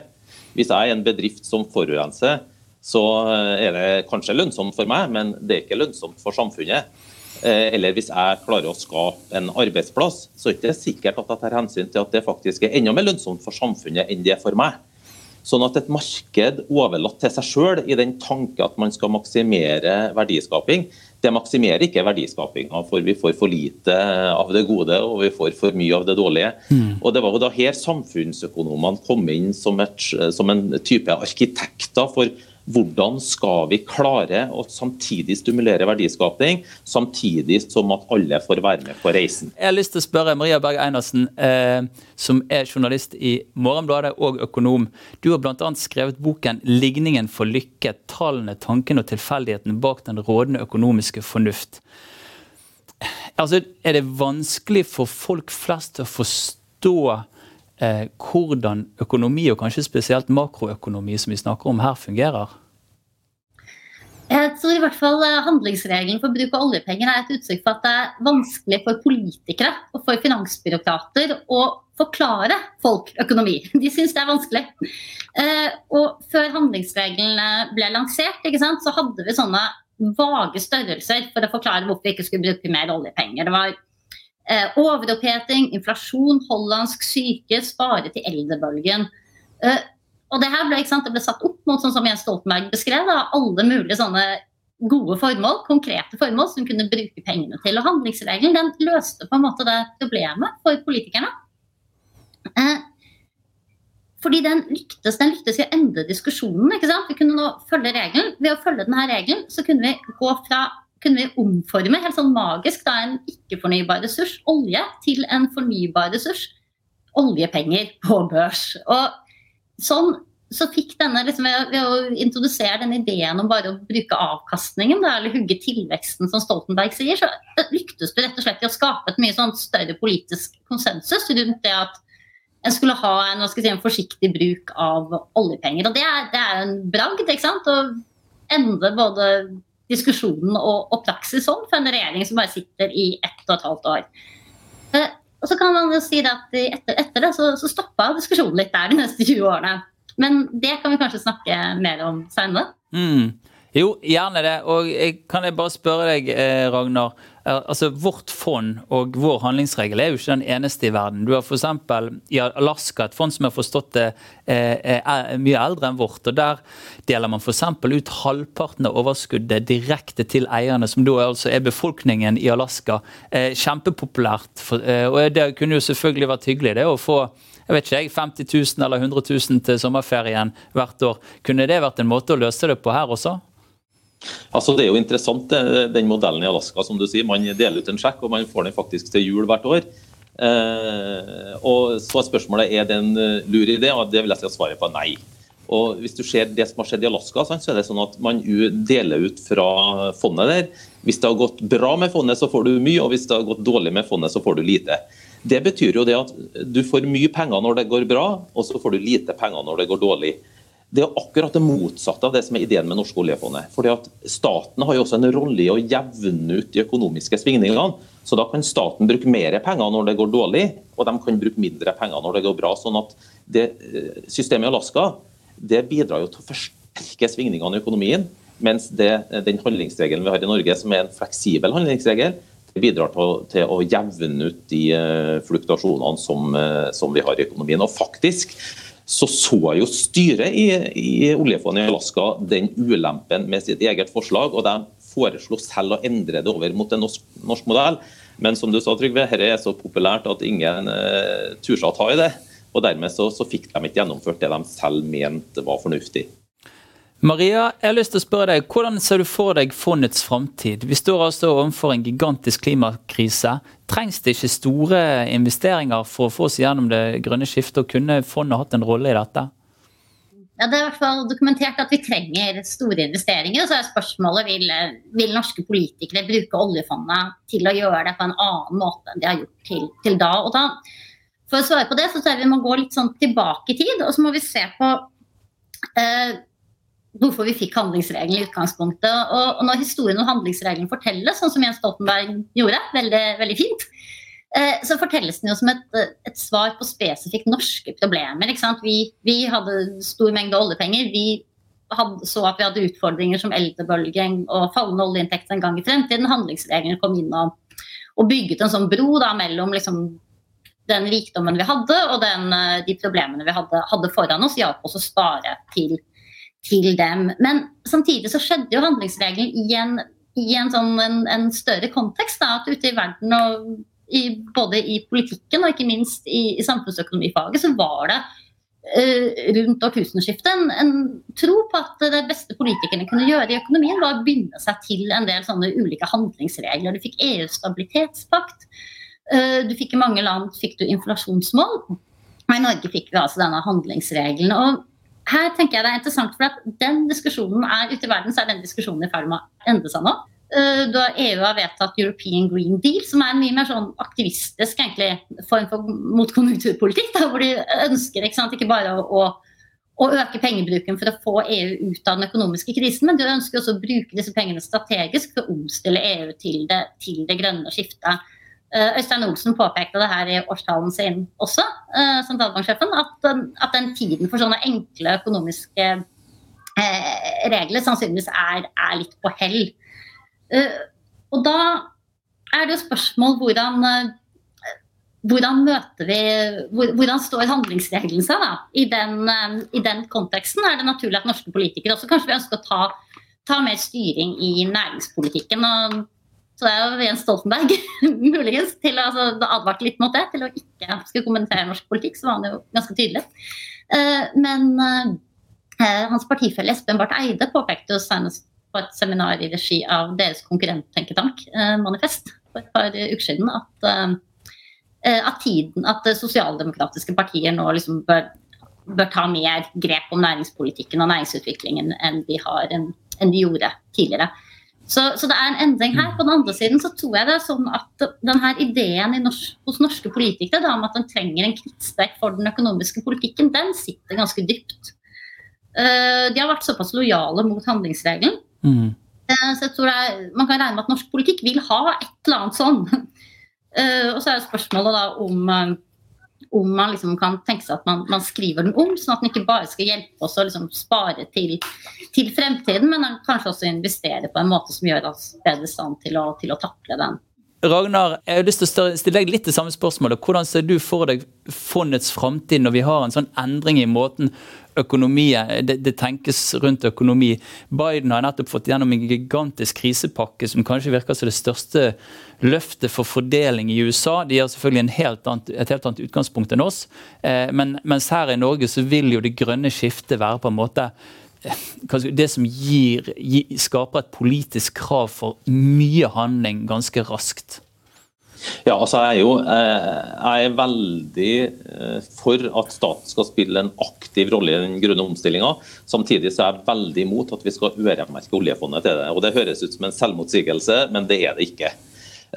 Hvis jeg er en bedrift som forurenser, så eh, er det kanskje lønnsomt for meg, men det er ikke lønnsomt for samfunnet. Eh, eller hvis jeg klarer å skape en arbeidsplass, så er det ikke sikkert at jeg tar hensyn til at det faktisk er enda mer lønnsomt for samfunnet enn det er for meg. Sånn at et marked overlatt til seg sjøl i den tanke at man skal maksimere verdiskaping, det maksimerer ikke verdiskapinga, for vi får for lite av det gode og vi får for mye av det dårlige. Mm. Og Det var jo da her samfunnsøkonomene kom inn som, et, som en type arkitekter for hvordan skal vi klare å samtidig stimulere verdiskaping, samtidig som at alle får være med på reisen? Jeg har lyst til å spørre Maria Berg Einersen, eh, som er journalist i Morgenbladet og økonom. Du har bl.a. skrevet boken 'Ligningen for lykke tallene, tankene og tilfeldigheten bak den rådende økonomiske fornuft'. Altså, Er det vanskelig for folk flest å forstå eh, hvordan økonomi, og kanskje spesielt makroøkonomi, som vi snakker om her, fungerer? Jeg tror i hvert fall eh, handlingsregelen for bruk av oljepenger er et uttrykk for at det er vanskelig for politikere og for finansbyråkrater å forklare folk økonomi. De syns det er vanskelig. Eh, og før handlingsregelen ble lansert, så hadde vi sånne vage størrelser for å forklare hvorfor vi ikke skulle bruke mer oljepenger. Det var Eh, overoppheting, inflasjon, hollandsk syke, spare til eldrebølgen. Eh, og det her ble, det ble satt opp mot sånn som Jens Stoltenberg beskrev, da, alle mulige sånne gode formål, konkrete formål som kunne bruke pengene til. Og handlingsregelen den løste på en måte det problemet for politikerne. Eh, fordi den lyktes, den lyktes i å endre diskusjonen. ikke sant? Vi kunne nå følge regelen. Ved å følge denne regelen så kunne vi gå fra kunne vi omforme helt sånn magisk da, en ikke-fornybar ressurs, olje, til en fornybar ressurs, oljepenger på børs. Og sånn så fikk denne, liksom, ved, å introdusere denne ideen om bare å bruke avkastningen, da, eller hugge tilveksten, som Stoltenberg sier, så lyktes du rett og slett i å skape et mye sånn større politisk konsensus rundt det at en skulle ha en, si, en, forsiktig bruk av oljepenger. Og det er, det er en bragd ikke sant? å endre både diskusjonen og, og, praksis sånn for en regjering som bare sitter i ett og et halvt år. Eh, og så kan man jo si at etter, etter det så, så stoppa diskusjonen litt der de neste 20 årene. Men det kan vi kanskje snakke mer om seinere. Mm. Jo, gjerne det. Og jeg, kan jeg bare spørre deg, eh, Ragnar. Altså, Vårt fond og vår handlingsregel er jo ikke den eneste i verden. Du har f.eks. i Alaska et fond som har forstått det eh, er mye eldre enn vårt. og Der deler man f.eks. ut halvparten av overskuddet direkte til eierne, som da altså er befolkningen i Alaska. Eh, kjempepopulært. Og det kunne jo selvfølgelig vært hyggelig det å få jeg vet ikke, 50 000 eller 100 000 til sommerferien hvert år. Kunne det vært en måte å løse det på her også? Altså Det er jo interessant den modellen i Alaska. som du sier. Man deler ut en sjekk, og man får den faktisk til jul hvert år. Eh, og så er spørsmålet er det en eh, lur idé, og det vil jeg si at svaret på nei. Og hvis du ser det som har skjedd i Alaska, så er det sånn at man deler ut fra fondet der. Hvis det har gått bra med fondet, så får du mye, og hvis det har gått dårlig med fondet, så får du lite. Det betyr jo det at du får mye penger når det går bra, og så får du lite penger når det går dårlig. Det er akkurat det motsatte av det som er ideen med norske oljefondet. Fordi at Staten har jo også en rolle i å jevne ut de økonomiske svingningene. Så da kan staten bruke mer penger når det går dårlig, og de kan bruke mindre penger når det går bra. sånn at det eh, Systemet i Alaska det bidrar jo til å forsterke svingningene i økonomien. Mens det, den handlingsregelen vi har i Norge, som er en fleksibel handlingsregel, det bidrar til, til å jevne ut de uh, fluktuasjonene som, uh, som vi har i økonomien. Og faktisk så så jo styret i, i oljefondet i Alaska den ulempen med sitt eget forslag, og de foreslo selv å endre det over mot en norsk, norsk modell. Men som du sa, Trygve, dette er så populært at ingen uh, turte å ta i det. Og dermed så, så fikk de ikke gjennomført det de selv mente var fornuftig. Maria, jeg har lyst til å spørre deg, hvordan ser du for deg fondets framtid? Vi står altså overfor en gigantisk klimakrise. Trengs det ikke store investeringer for å få oss gjennom det grønne skiftet, og kunne fondet hatt en rolle i dette? Ja, Det er i hvert fall dokumentert at vi trenger store investeringer. så er spørsmålet vil, vil norske politikere bruke oljefondet til å gjøre det på en annen måte enn de har gjort til, til da. Og da. For å svare på det, så tror jeg vi må gå litt sånn tilbake i tid, og så må vi se på eh, hvorfor vi fikk handlingsregelen i utgangspunktet. Og, og, når historien om handlingsregelen fortelles, sånn som Jens Stoltenberg gjorde, veldig, veldig fint, eh, så fortelles den jo som et, et svar på spesifikt norske problemer. Vi, vi, hadde stor mengde oljepenger. Vi hadde, så at vi hadde utfordringer som eldrebølgen og fallende oljeinntekter en gang i fremtiden. Handlingsreglene kom inn og, og bygget en sånn bro da, mellom liksom, den rikdommen vi hadde og den, eh, de problemene vi hadde, hadde foran oss, hjalp oss å spare til til dem. Men samtidig så skjedde jo handlingsregelen i en, i en, sånn, en, en større kontekst. Da, at ute i verden, og i, både i politikken og ikke minst i, i samfunnsøkonomifaget, så var det uh, rundt årtusenskiftet en, en, tro på at det beste politikerne kunne gjøre i økonomien, var å binde seg til en del sånne ulike handlingsregler. Du fikk EUs stabilitetspakt. Uh, du fikk I mange land fikk du inflasjonsmål. Og I Norge fikk vi altså denne handlingsregelen. og her tenker jeg det er interessant, for at den diskusjonen er ute i verden, så er den diskusjonen i ferd med å endre seg nå. Eh, da EU har vedtatt European Green Deal, som er en mye mer sånn aktivistisk egentlig, form for motkonjunkturpolitikk. Hvor de ønsker ikke, sant, ikke bare å, å, øke pengebruken for å få EU ut av den økonomiske krisen, men de ønsker også å bruke disse pengene strategisk for å omstille EU til det, til det grønne skiftet. Eh, Øystein Olsen påpekte det her i årstalen sin også, eh, sentralbanksjefen, at, at, den tiden for sånne enkle økonomiske eh, regler sannsynligvis er, er, litt på hell. Og da er det jo spørsmål hvordan hvordan møter vi, hvordan står handlingsregelen seg da? I den, I den, konteksten er det naturlig at norske politikere også kanskje vil ønsker å ta, ta mer styring i næringspolitikken. og så det er jo Jens Stoltenberg muligens til å altså, advarte litt mot det, til å ikke skulle kommentere norsk politikk. Så var han jo ganske tydelig. Uh, men uh, hans partifelle Espen Barth Eide påpekte jo senest på et seminar i regi av deres konkurrenttenketank, uh, Manifest, for et par uker siden, at, at, tiden, at sosialdemokratiske partier nå liksom bør, bør, ta mer grep om næringspolitikken og næringsutviklingen enn de, har, enn, enn de gjorde tidligere. Så, så, det er en endring her. På den andre siden så tror jeg det er sånn at denne ideen norsk, hos norske politikere da, om at en trenger en krittstrek for den økonomiske politikken, den sitter ganske dypt. Uh, de har vært såpass lojale mot handlingsregelen. Mm. Uh, så jeg tror er, Man kan regne med at norsk politikk vil ha et eller annet sånn. Uh, og så er spørsmålet da om om man liksom kan tenke seg at man, man, skriver den om, sånn at den ikke bare skal hjelpe oss å liksom spare til, til, fremtiden, men kanskje også investere på en måte som gjør oss bedre i stand til å, til å takle den. Ragnar, jeg har lyst til å stille deg litt det samme spørsmålet. Hvordan ser du for deg fondets framtid når vi har en sånn endring i måten økonomien, det, det, tenkes rundt økonomi. Biden har nettopp fått gjennom en gigantisk krisepakke som kanskje virker som det største løftet for fordeling i USA. De har selvfølgelig helt annet, et helt annet utgangspunkt enn oss. Eh, men, mens her i Norge så vil jo det grønne skiftet være på en måte eh, det som gir, skaper et politisk krav for mye handling ganske raskt. Ja, altså jeg er jo eh, jeg er veldig eh, for at staten skal spille en aktiv rolle i den grønne omstillinga. Samtidig så er jeg veldig imot at vi skal øremerke oljefondet til det. Og Det høres ut som en selvmotsigelse, men det er det ikke.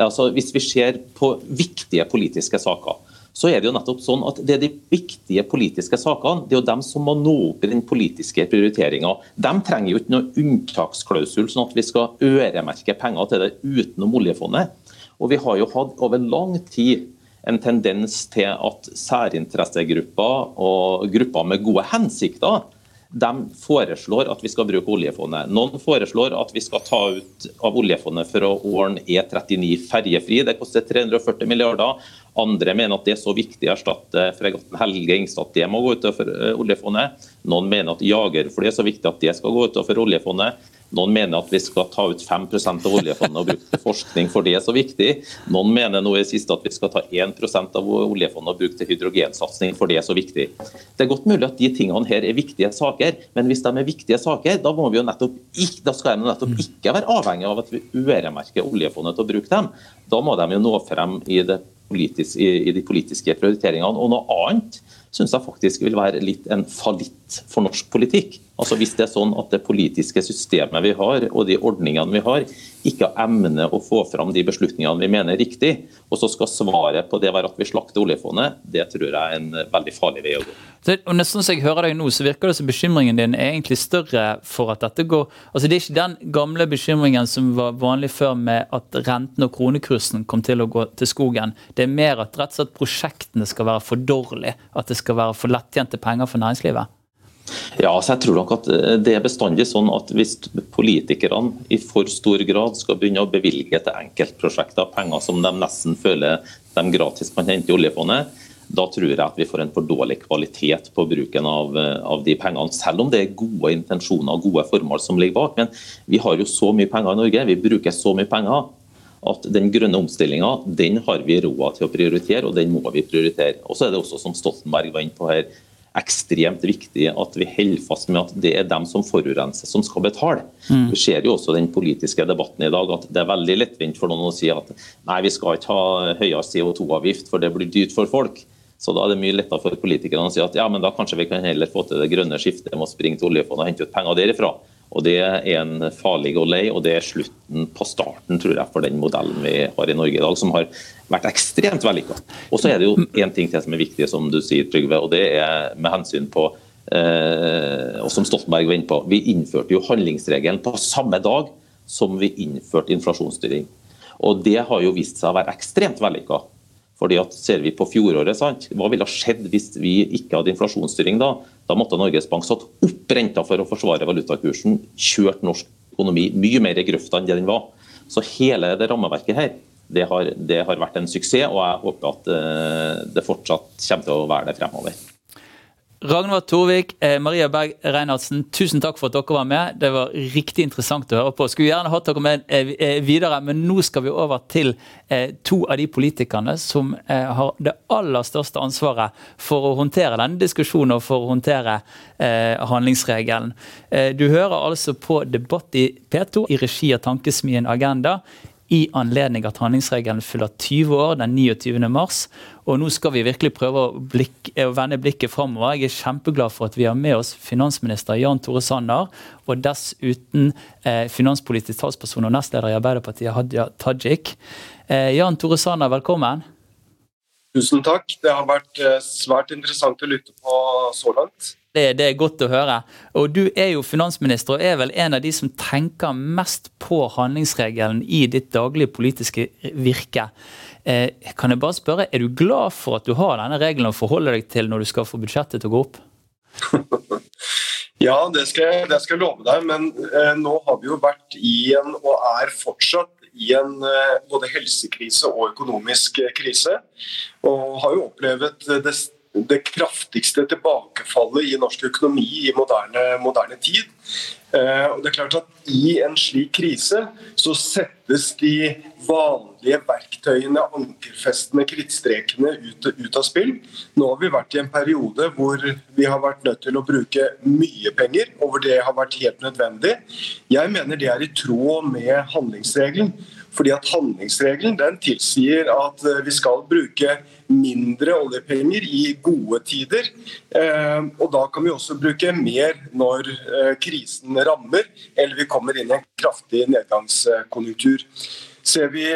Altså, hvis vi ser på viktige politiske saker, så er det jo nettopp sånn at det er de viktige politiske sakene det er jo dem som må nå opp i den politiske prioriteringa. De trenger jo ikke noe unntaksklausul, sånn at vi skal øremerke penger til det utenom oljefondet. Og vi har jo hatt over lang tid en tendens til at særinteressegrupper og grupper med gode hensikter de foreslår at vi skal bruke oljefondet. Noen foreslår at vi skal ta ut av oljefondet for å ordne E39 ferjefri. Det koster 340 milliarder. Andre mener at det er så viktig å erstatte fregatten Helge Ingstad at det må gå utover eh, oljefondet. Noen mener at jagerfly er så viktig at det skal gå utover oljefondet. Noen mener at vi skal ta ut 5% av oljefondet og bruke til forskning, for det er så viktig. Noen mener nå i siste at vi skal ta 1% av oljefondet og bruke til hydrogensatsing, for det er så viktig. Det er godt mulig at de tingene her er viktige saker, men hvis de er viktige saker, da, må vi jo nettopp ikke, da skal de nettopp ikke være avhengig av at vi øremerker oljefondet til å bruke dem. Da må de jo nå frem i, politisk, i, i de politiske prioriteringene. Og noe annet syns jeg faktisk vil være litt en fallitt for norsk politikk. Altså Hvis det er sånn at det politiske systemet vi har og de ordningene vi har, ikke evner å få fram de beslutningene vi mener er riktig, og så skal svaret på det være at vi slakter oljefondet, det tror jeg er en veldig farlig vei å gå. Så, og nesten som jeg hører deg nå, så virker det som bekymringen din er egentlig større for at dette går Altså Det er ikke den gamle bekymringen som var vanlig før med at renten og kronekursen kom til å gå til skogen. Det er mer at rett og slett prosjektene skal være for dårlige. At det skal være for lettjente penger for næringslivet. Ja, så jeg tror nok at eh, det er bestandig sånn at Hvis politikerne i for stor grad skal begynne å bevilge til enkeltprosjekter penger som de nesten føler de gratis kan hente i oljefondet, da tror jeg at vi får en for dårlig kvalitet på bruken av, eh, av, de pengene. Selv om det er gode intensjoner og gode formål som ligger bak. Men vi har jo så mye penger i Norge, vi bruker så mye penger at den grønne omstillinga har vi råd til å prioritere, og den må vi prioritere. Og så er det også, som Stoltenberg var inne på her, ekstremt viktig at vi holder fast med at det er dem som forurenser, som skal betale. Mm. Vi ser jo også den politiske debatten i dag at det er veldig lettvint for noen å si at nei, vi skal ikke ha høyere CO2-avgift, for det blir dyrt for folk. Så da er det mye lettere for politikerne å si at ja, men da kanskje vi kan heller få til det grønne skiftet med å springe til oljefondet og hente ut penger derifra. Og Det er en farlig og lei, og det er slutten på starten tror jeg, for den modellen vi har i Norge i dag, som har vært ekstremt vellykka. Og så er det jo én ting til som er viktig, som du sier, Trygve, og det er med hensyn på eh, og som Stoltenberg var inne på, Vi innførte jo handlingsregelen på samme dag som vi innførte inflasjonsstyring. Og Det har jo vist seg å være ekstremt vellykka. Fordi at Ser vi på fjoråret, sant? hva ville skjedd hvis vi ikke hadde inflasjonsstyring da? Da måtte Norges Bank satt opp renta for å forsvare valutakursen, kjørt norsk økonomi mye mer i grøfta enn det den var. Så hele det rammeverket her, det har, det har vært en suksess, og jeg håper at uh, det fortsatt kommer til å være det fremover. Ragnvald Torvik, eh, Maria Berg Reinhardsen, tusen takk for at dere var med. Det var riktig interessant å høre på. Skulle gjerne hatt dere med eh, eh, videre, men nå skal vi over til to av de politikerne som har det aller største ansvaret for å håndtere denne diskusjonen og for å håndtere handlingsregelen. Du hører altså på Debatt i P2 i regi av Tankesmien Agenda. i anledning at handlingsregelen fyller 20 år den 29. mars. Og nå skal vi virkelig prøve å, blikke, å vende blikket framover. Jeg er kjempeglad for at vi har med oss finansminister Jan Tore Sanner, og dessuten eh, finanspolitisk talsperson og nestleder i Arbeiderpartiet Hadia Tajik. Eh, Jan Tore Sanner, velkommen. Tusen takk. Det har vært eh, svært interessant å lytte på så langt. Det, det, er godt å høre. Og Du er jo finansminister og er vel en av de som tenker mest på handlingsregelen i ditt daglige politiske virke. Eh, kan jeg bare spørre, Er du glad for at du har denne regelen å forholde deg til når du skal få budsjettet til å gå opp? ja, det skal, jeg, det skal, jeg, love deg. Men eh, nå har vi jo vært i en, og er fortsatt i en eh, både helsekrise og økonomisk eh, krise. Og har jo opplevd det det kraftigste tilbakefallet i norsk økonomi i moderne, moderne tid. Eh, og det er klart at I en slik krise så settes de vanlige verktøyene, ankerfestene, krittstrekene ut, ut, av spill. Nå har vi vært i en periode hvor vi har vært nødt til å bruke mye penger, og hvor det har vært helt nødvendig. Jeg mener det er i tråd med handlingsregelen. Fordi at Handlingsregelen den tilsier at vi skal bruke mindre oljepenger i gode tider. Eh, og da kan vi også bruke mer når eh, krisen rammer eller vi kommer inn i en kraftig nedgangskonjunktur. Ser vi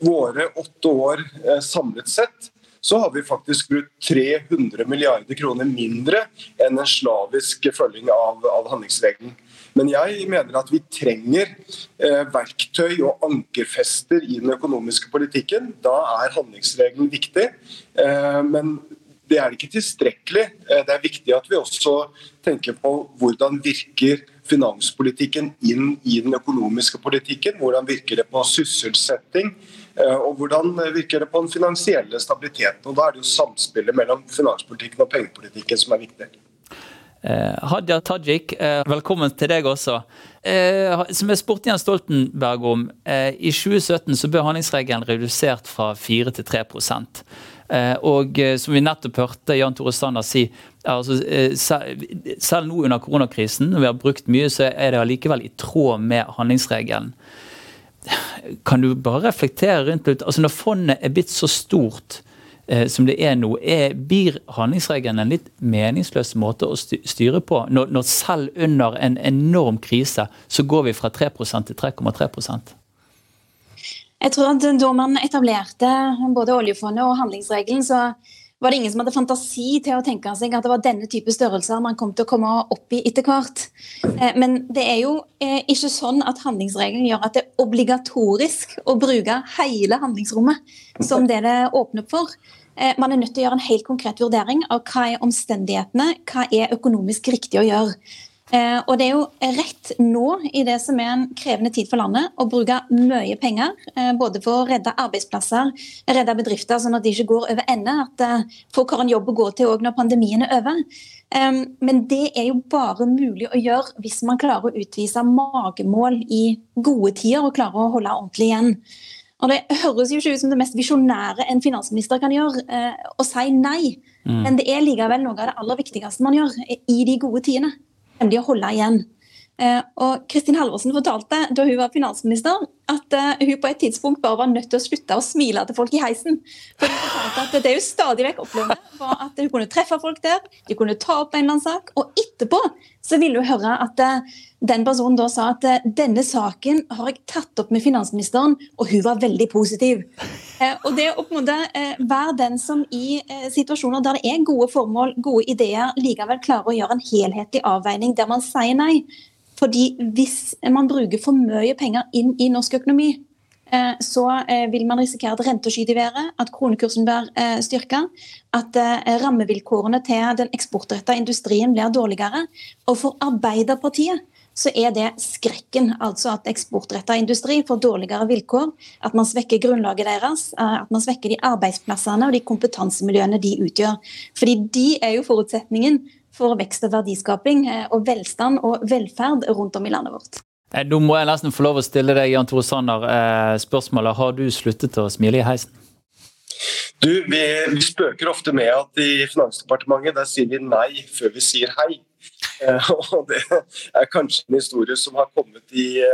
våre åtte år samlet sett, så har vi faktisk brukt 300 milliarder kroner mindre enn en slavisk følging av, av handlingsregelen. Men jeg mener at vi trenger eh, verktøy og ankerfester i den økonomiske politikken. Da er handlingsregelen viktig. Eh, men det er ikke tilstrekkelig. Eh, det er viktig at vi også tenker på hvordan virker finanspolitikken inn i den økonomiske politikken. Hvordan virker det på sysselsetting? Og hvordan virker det på den finansielle stabiliteten? Og Da er det jo samspillet mellom finanspolitikken og pengepolitikken som er viktig. Eh, Hadia Tajik, eh, velkommen til deg også. Eh, som jeg spurte Jens Stoltenberg om, eh, i 2017 så ble handlingsregelen redusert fra 4 til 3 eh, Og eh, som vi nettopp hørte Jan Tore Sanner si, altså, selv nå under koronakrisen, når vi har brukt mye, så er det allikevel i tråd med handlingsregelen. Kan du bare reflektere rundt litt, altså Når fondet er blitt så stort, som det er nå, er, blir handlingsregelen en litt meningsløs måte å styre på? Når, når selv under en enorm krise så går vi fra 3% til 3,3 jeg tror at Da man etablerte både oljefondet og handlingsregelen, så var det ingen som hadde fantasi til å tenke seg at det var denne type størrelser man kom til å komme opp i etter hvert. Eh, men det er jo eh, ikke sånn at handlingsregelen gjør at det er obligatorisk å bruke hele handlingsrommet som det det åpner for. Eh, man er nødt til å gjøre en helt konkret vurdering av hva er omstendighetene, hva er økonomisk riktig å gjøre. Eh, og det er jo rett nå, i det som er en krevende tid for landet, å bruke mye penger. Eh, både for å redde arbeidsplasser, redde bedrifter, sånn at de ikke går over ende. At folk har en jobb å gå til òg når pandemien er over. Men det er jo bare mulig å gjøre hvis man klarer å utvise magemål i gode tider og klarer å holde ordentlig igjen. Og Det høres jo ikke ut som det mest visjonære en finansminister kan gjøre, å si nei. Mm. Men det er likevel noe av det aller viktigste man gjør i de gode tidene nemlig å holde igjen. Eh, og Kristin Halvorsen fortalte da hun var finansminister at uh, hun på et tidspunkt bare var nødt til å slutte å smile til folk i heisen. For hun fortalte at Det hun stadig vekk opplevde, var at hun kunne treffe folk der, de kunne ta opp en eller annen sak, og etterpå så ville hun høre at uh, den personen da sa at uh, denne saken har jeg tatt opp med finansministeren, og hun var veldig positiv. og det å på en måte være den som i situasjoner der det er gode formål, gode ideer, likevel klarer å gjøre en helhetlig avveining der man sier nei, fordi hvis man bruker for mye penger inn i norsk økonomi, eh, så eh, vil man risikere at renta skyter i været, at kronekursen blir eh, styrka, at rammevilkårene til den eksportrettede industrien blir dårligere. Og for Arbeiderpartiet så er det skrekken. Altså at eksportretta industri får dårligere vilkår. At man svekker grunnlaget deres. At man svekker de arbeidsplassene og de kompetansemiljøene de utgjør. Fordi de er jo forutsetningen for vekst og verdiskaping eh, og velstand og velferd rundt om i landet vårt. Da nå må jeg nesten få lov å stille deg Jan Tore Sanner, eh, spørsmålet. Har du sluttet å smile i heisen? Du, vi, vi, spøker ofte med at i Finansdepartementet der sier vi nei før vi sier hei. og Det er kanskje en historie som har kommet i,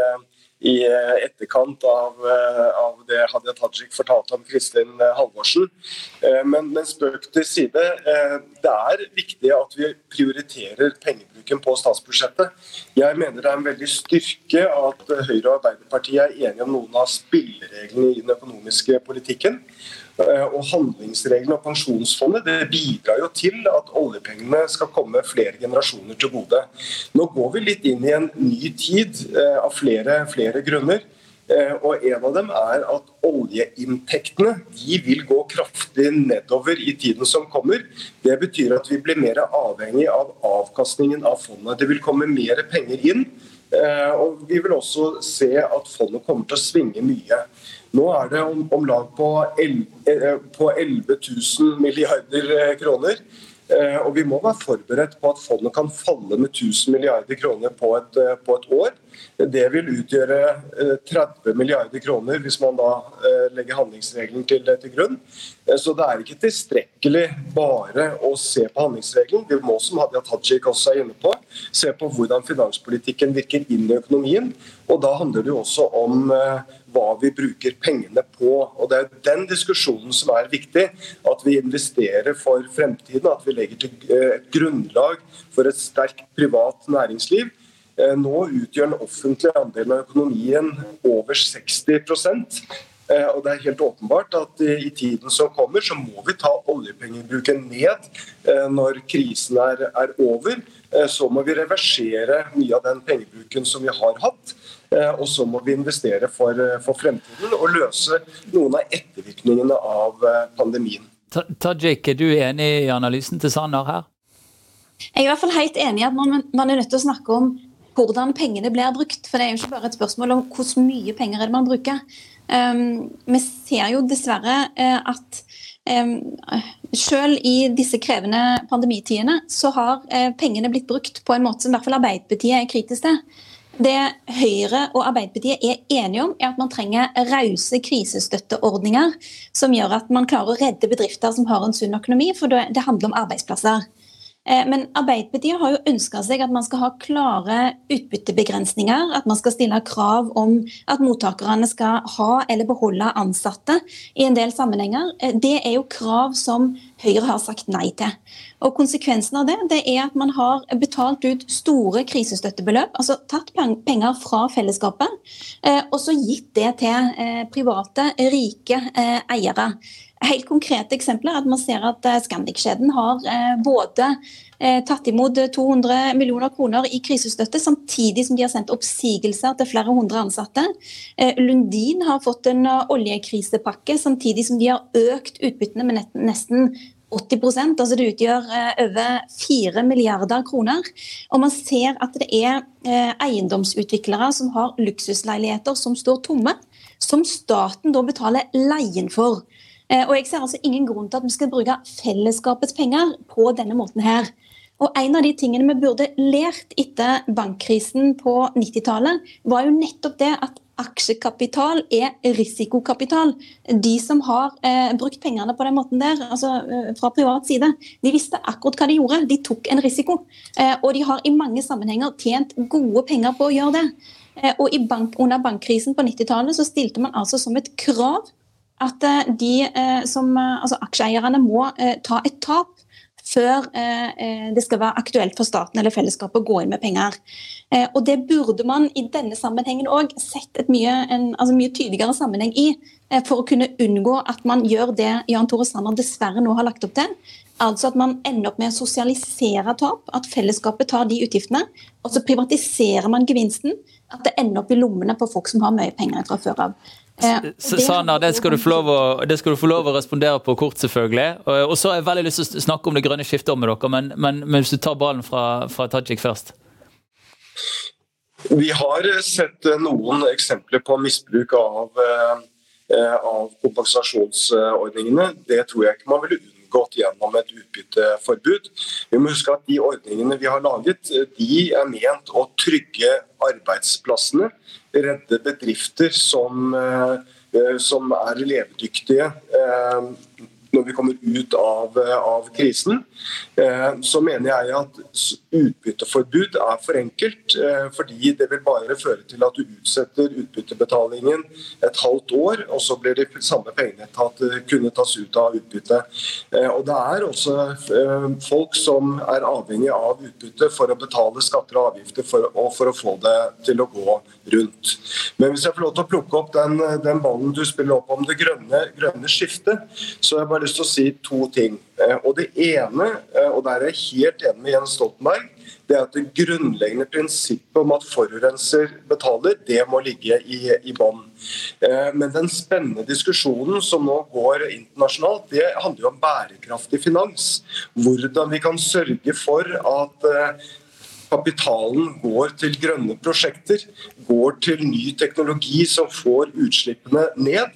i etterkant av, av, det Hadia Tajik fortalte om Kristin Halvorsen. Men, men spøk til side. Det er viktig at vi prioriterer pengebruken på statsbudsjettet. Jeg mener det er en veldig styrke at Høyre og Arbeiderpartiet er enige om noen av spillereglene i den økonomiske politikken. Eh, og handlingsreglene og pensjonsfondet det bidrar jo til at oljepengene skal komme flere generasjoner til gode. Nå går vi litt inn i en ny tid eh, av flere, flere grunner. Eh, og En av dem er at oljeinntektene de vil gå kraftig nedover i tiden som kommer. Det betyr at vi blir mer avhengig av avkastningen av fondet. Det vil komme mer penger inn. Og Vi vil også se at fondet kommer til å svinge mye. Nå er det om, om lag på, 11, eh, på 11 000 milliarder eh, kroner. Eh, og vi må være forberedt på at fondet kan falle med 1000 milliarder kroner på et, på et år. Det vil utgjøre 30 milliarder kroner hvis man da legger handlingsregelen til, til, grunn. Så det er ikke tilstrekkelig bare å se på handlingsregelen. Vi må, som Hadia Tajik også er inne på, se på hvordan finanspolitikken virker inn i økonomien. Og da handler det jo også om hva vi bruker pengene på. Og Det er den diskusjonen som er viktig. At vi investerer for fremtiden. At vi legger til eh, et grunnlag for et sterkt privat næringsliv. Eh, nå utgjør den offentlige andelen av økonomien over 60 eh, og det er helt åpenbart at I tiden som kommer, så må vi ta oljepengebruken ned når krisen er, er over. Så må vi reversere mye av den pengebruken som vi har hatt. Eh, og så må vi investere for, eh, for fremtiden og løse noen av ettervirkningene av eh, pandemien. Tajik, er du enig i analysen til Sanner her? Jeg er i hvert fall helt enig i at man, man, er nødt til å snakke om hvordan pengene blir brukt. For det er jo ikke bare et spørsmål om hvor mye penger er det man bruker. Um, vi ser jo dessverre uh, at um, selv i disse krevende pandemitidene så har uh, pengene blitt brukt på en måte som i hvert fall Arbeiderpartiet er kritisk til. Det Høyre og Arbeiderpartiet er enige om, er at man trenger rause krisestøtteordninger som gjør at man klarer å redde bedrifter som har en sunn økonomi, for det handler om arbeidsplasser. Eh, men Arbeiderpartiet har jo ønska seg at man skal ha klare utbyttebegrensninger. At man skal stille krav om at mottakerne skal ha eller beholde ansatte i en del sammenhenger. Eh, det er jo krav som Høyre har sagt nei til. Og Konsekvensen av det, det er at man har betalt ut store krisestøttebeløp, altså tatt penger fra fellesskapet, eh, og så gitt det til private, rike eiere. Helt konkrete eksempler er at man ser at eh, Scandic-kjeden har eh, både eh, tatt imot 200 millioner kroner i krisestøtte, samtidig som de har sendt oppsigelser til flere hundre ansatte. Lundin har fått en oljekrisepakke, samtidig som de har økt utbyttene med nesten 80% altså Det utgjør over 4 milliarder kroner. Og man ser at det er eiendomsutviklere som har luksusleiligheter som står tomme, som staten da betaler leien for. Eh, og jeg ser altså ingen grunn til at vi skal bruke fellesskapets penger på denne måten her. Og En av de tingene vi burde lært etter bankkrisen på 90-tallet, var jo nettopp det at aksjekapital er risikokapital. De som har eh, brukt pengene på den måten der, altså eh, fra privat side, de visste akkurat hva de gjorde. De tok en risiko. Eh, og de har i mange sammenhenger tjent gode penger på å gjøre det. Eh, og bank, Under bankkrisen på 90-tallet så stilte man altså som et krav at eh, de eh, som, eh, altså aksjeeierne må ta et tap før det skal være aktuelt for staten eller fellesskapet å gå inn med penger. Og Det burde man i denne sammenhengen òg sett et mye, en altså mye tydeligere sammenheng i, for å kunne unngå at man gjør det Jan Tore Sanner dessverre nå har lagt opp til. Altså at man ender opp med å sosialisere tap, at fellesskapet tar de utgiftene. Og så privatiserer man gevinsten, at det ender opp i lommene på folk som har mye penger fra før av. Eh, Sanna, det skal, å, det skal, du få lov å respondere på kort, selvfølgelig. Og så har jeg veldig lyst til å snakke om det grønne skiftet med dere, men, men, men, hvis du tar ballen fra, fra Tajik først. Vi har sett noen eksempler på misbruk av, eh, av kompensasjonsordningene. Det tror jeg ikke man ville unngått gjennom et utbytteforbud. Vi må huske at De ordningene vi har laget, de er ment å trygge arbeidsplassene redde bedrifter som, eh, som er levedyktige eh, når vi kommer ut av, av krisen. Så mener jeg at utbytteforbud er for enkelt, fordi det vil bare føre til at du utsetter utbyttebetalingen et halvt år, og så blir de samme pengene tatt, kunne tas ut av utbytte. Og Det er også folk som er avhengig av utbytte for å betale skatter og avgifter for, og for å få det til å gå rundt. Men hvis jeg får lov til å plukke opp den, den ballen du spiller opp om det grønne, grønne, skiftet, så har jeg bare lyst til å si to ting. Eh, og Det ene, eh, og der er jeg helt enig med Jens Stoltenberg, det er at det grunnleggende prinsippet om at forurenser betaler, det må ligge i, i bånn. Eh, men den spennende diskusjonen som nå går internasjonalt, det handler jo om bærekraftig finans. Hvordan vi kan sørge for at kapitalen går til grønne prosjekter, går til ny teknologi som får utslippene ned.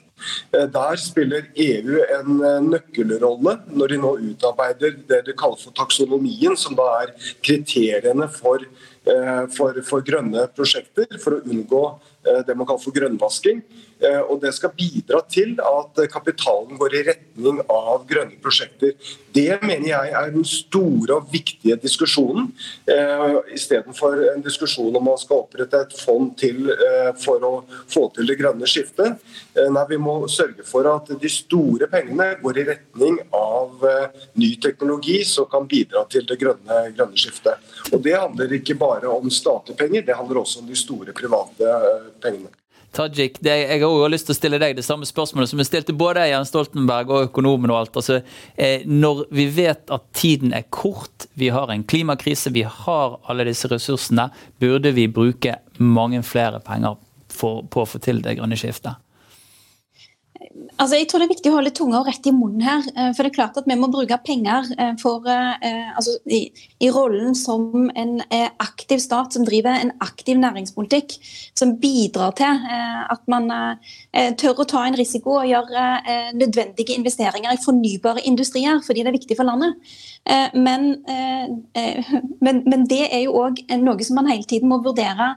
Eh, der spiller EU en eh, nøkkelrolle når de nå utarbeider det de kaller for taksonomien, som da er kriteriene for, eh, for, for grønne prosjekter, for å unngå det man kaller for grønnvasking. Eh, og Det skal bidra til at kapitalen går i retning av grønne prosjekter. Det mener jeg er den store og viktige diskusjonen, eh, istedenfor en diskusjon om man skal opprette et fond til eh, for å få til det grønne skiftet. Nei, Vi må sørge for at de store pengene går i retning av ny teknologi som kan bidra til det grønne, grønne skiftet. Og Det handler ikke bare om statlige penger, det handler også om de store private pengene. Tajik, det, jeg har også lyst til å stille deg det samme spørsmålet som jeg stilte både Jens Stoltenberg og økonomen og alt. Altså, eh, når vi vet at tiden er kort, vi har en klimakrise, vi har alle disse ressursene, burde vi bruke mange flere penger for, på å få til det grønne skiftet? Altså, jeg tror Det er viktig å holde tunga rett i munnen her. Eh, for det er klart at Vi må bruke penger eh, for, eh, altså, i, i, rollen som en aktiv stat som driver en aktiv næringspolitikk. Som bidrar til at man tør å ta en risiko og gjøre nødvendige investeringer i fornybare industrier, fordi det er viktig for landet. Men, men, men det er jo òg noe som man hele tiden må vurdere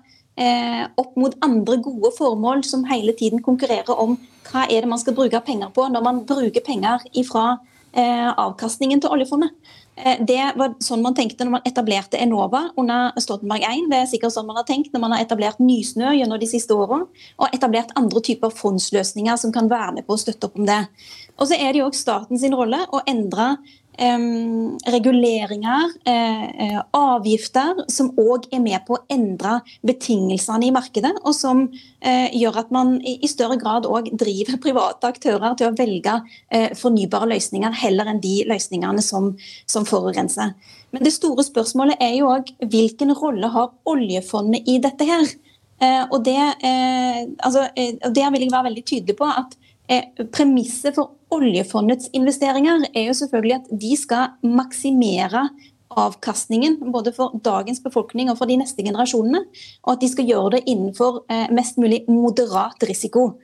opp mot andre gode formål som hele tiden konkurrerer om hva er det man skal bruke penger på når man bruker penger fra eh, avkastningen til oljefondet. Eh, det var sånn man tenkte når man etablerte Enova under Stoltenberg 1. Det er sikkert sånn man har tenkt når man har etablert Nysnø gjennom de siste årene, og etablert andre typer fondsløsninger som kan være med på å støtte opp om det. Og så er det jo også statens rolle å endre reguleringer, eh, eh, avgifter, som òg er med på å endre betingelsene i markedet, og som eh, gjør at man i større grad òg driver private aktører til å velge fornybare løsninger heller enn de løsningene som, som forurenser. Men det store spørsmålet er jo òg hvilken rolle har oljefondet i dette her? Og det, altså, Der vil jeg være veldig tydelig på at premisset for oljefondets investeringer er jo selvfølgelig at de skal maksimere avkastningen både for dagens befolkning og for de neste generasjonene. Og at de skal gjøre det innenfor eh, mest mulig moderat risiko.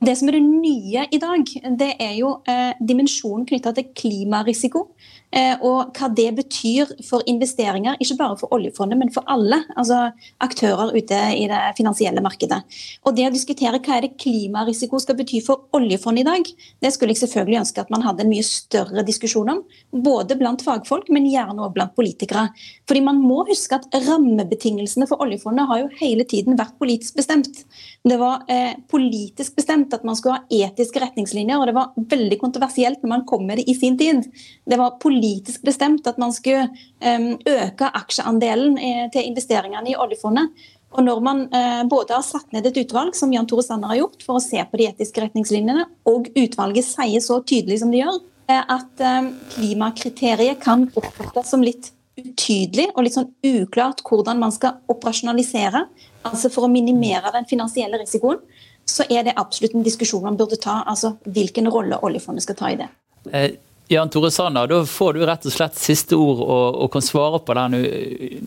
Det som er det nye i dag, det er jo eh, dimensjonen knytta til klimarisiko. Eh, og hva det betyr for investeringer, ikke bare for oljefondet, men for alle altså aktører ute i det finansielle markedet. Og Det å diskutere hva er det klimarisiko skal bety for oljefondet i dag, det skulle jeg selvfølgelig ønske at man hadde en mye større diskusjon om. Både blant fagfolk, men gjerne også blant politikere. Fordi man må huske at rammebetingelsene for oljefondet har jo hele tiden vært politisk bestemt. Det var eh, politisk bestemt at man skulle ha etiske retningslinjer, og det var veldig kontroversielt når man kom med det i sin tid. Det var politisk politisk bestemt at man skulle øke aksjeandelen til investeringene i oljefondet. Og når man eh, både har satt ned et utvalg, som Jan Tore Sanner har gjort, for å se på de etiske retningslinjene, og utvalget sier så tydelig som de gjør, at eh, klimakriteriet kan oppfattes som litt utydelig og litt sånn uklart hvordan man skal operasjonalisere, altså for å minimere den finansielle risikoen, så er det absolutt en diskusjon man burde ta. altså Hvilken rolle oljefondet skal ta i det. Eh, Jan Tore Sanner, da får du rett og slett siste ord og, og kan svare på den,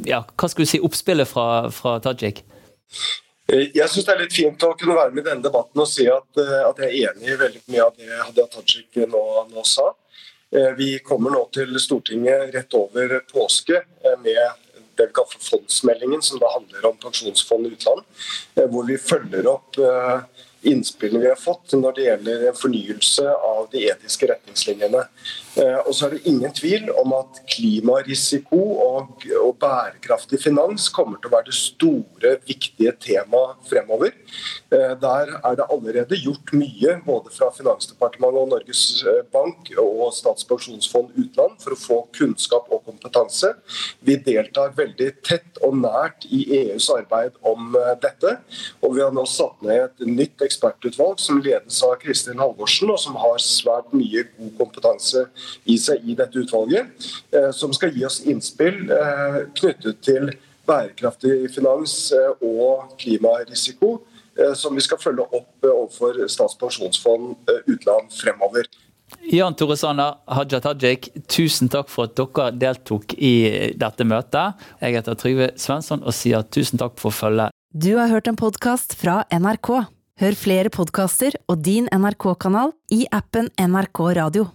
ja, hva skal du si, oppspillet fra, fra Tajik? Eh, jeg syns det er litt fint å kunne være med i denne debatten og si at, eh, at jeg er enig i veldig mye av det Hadia Tajik nå, nå, sa. Eh, vi kommer nå til Stortinget rett over påske med det vi kaller for fondsmeldingen, som da handler om pensjonsfond utland. Hvor vi følger opp innspillene vi har fått når det gjelder fornyelse av de etiske retningslinjene. Eh, og så er det ingen tvil om at klimarisiko og, og, bærekraftig finans kommer til å være det store, viktige temaet fremover. Eh, der er det allerede gjort mye, både fra Finansdepartementet og Norges eh, Bank og Statens pensjonsfond utland, for å få kunnskap og kompetanse. Vi deltar veldig tett og nært i EUs arbeid om dette. Og vi har nå satt ned et nytt ekspertutvalg som ledes av Kristin Halvorsen, og som har svært mye god kompetanse i seg i dette utvalget, eh, som skal gi oss innspill eh, knyttet til bærekraftig finans eh, og klimarisiko, som vi skal følge opp overfor Statens pensjonsfond utland fremover. Jan Tore Sanner, Haja Tajik, tusen takk for at dere deltok i dette møtet. Jeg heter Trygve Svensson og sier tusen takk for følget. Du har hørt en podkast fra NRK. Hør flere podkaster og din NRK-kanal i appen NRK Radio.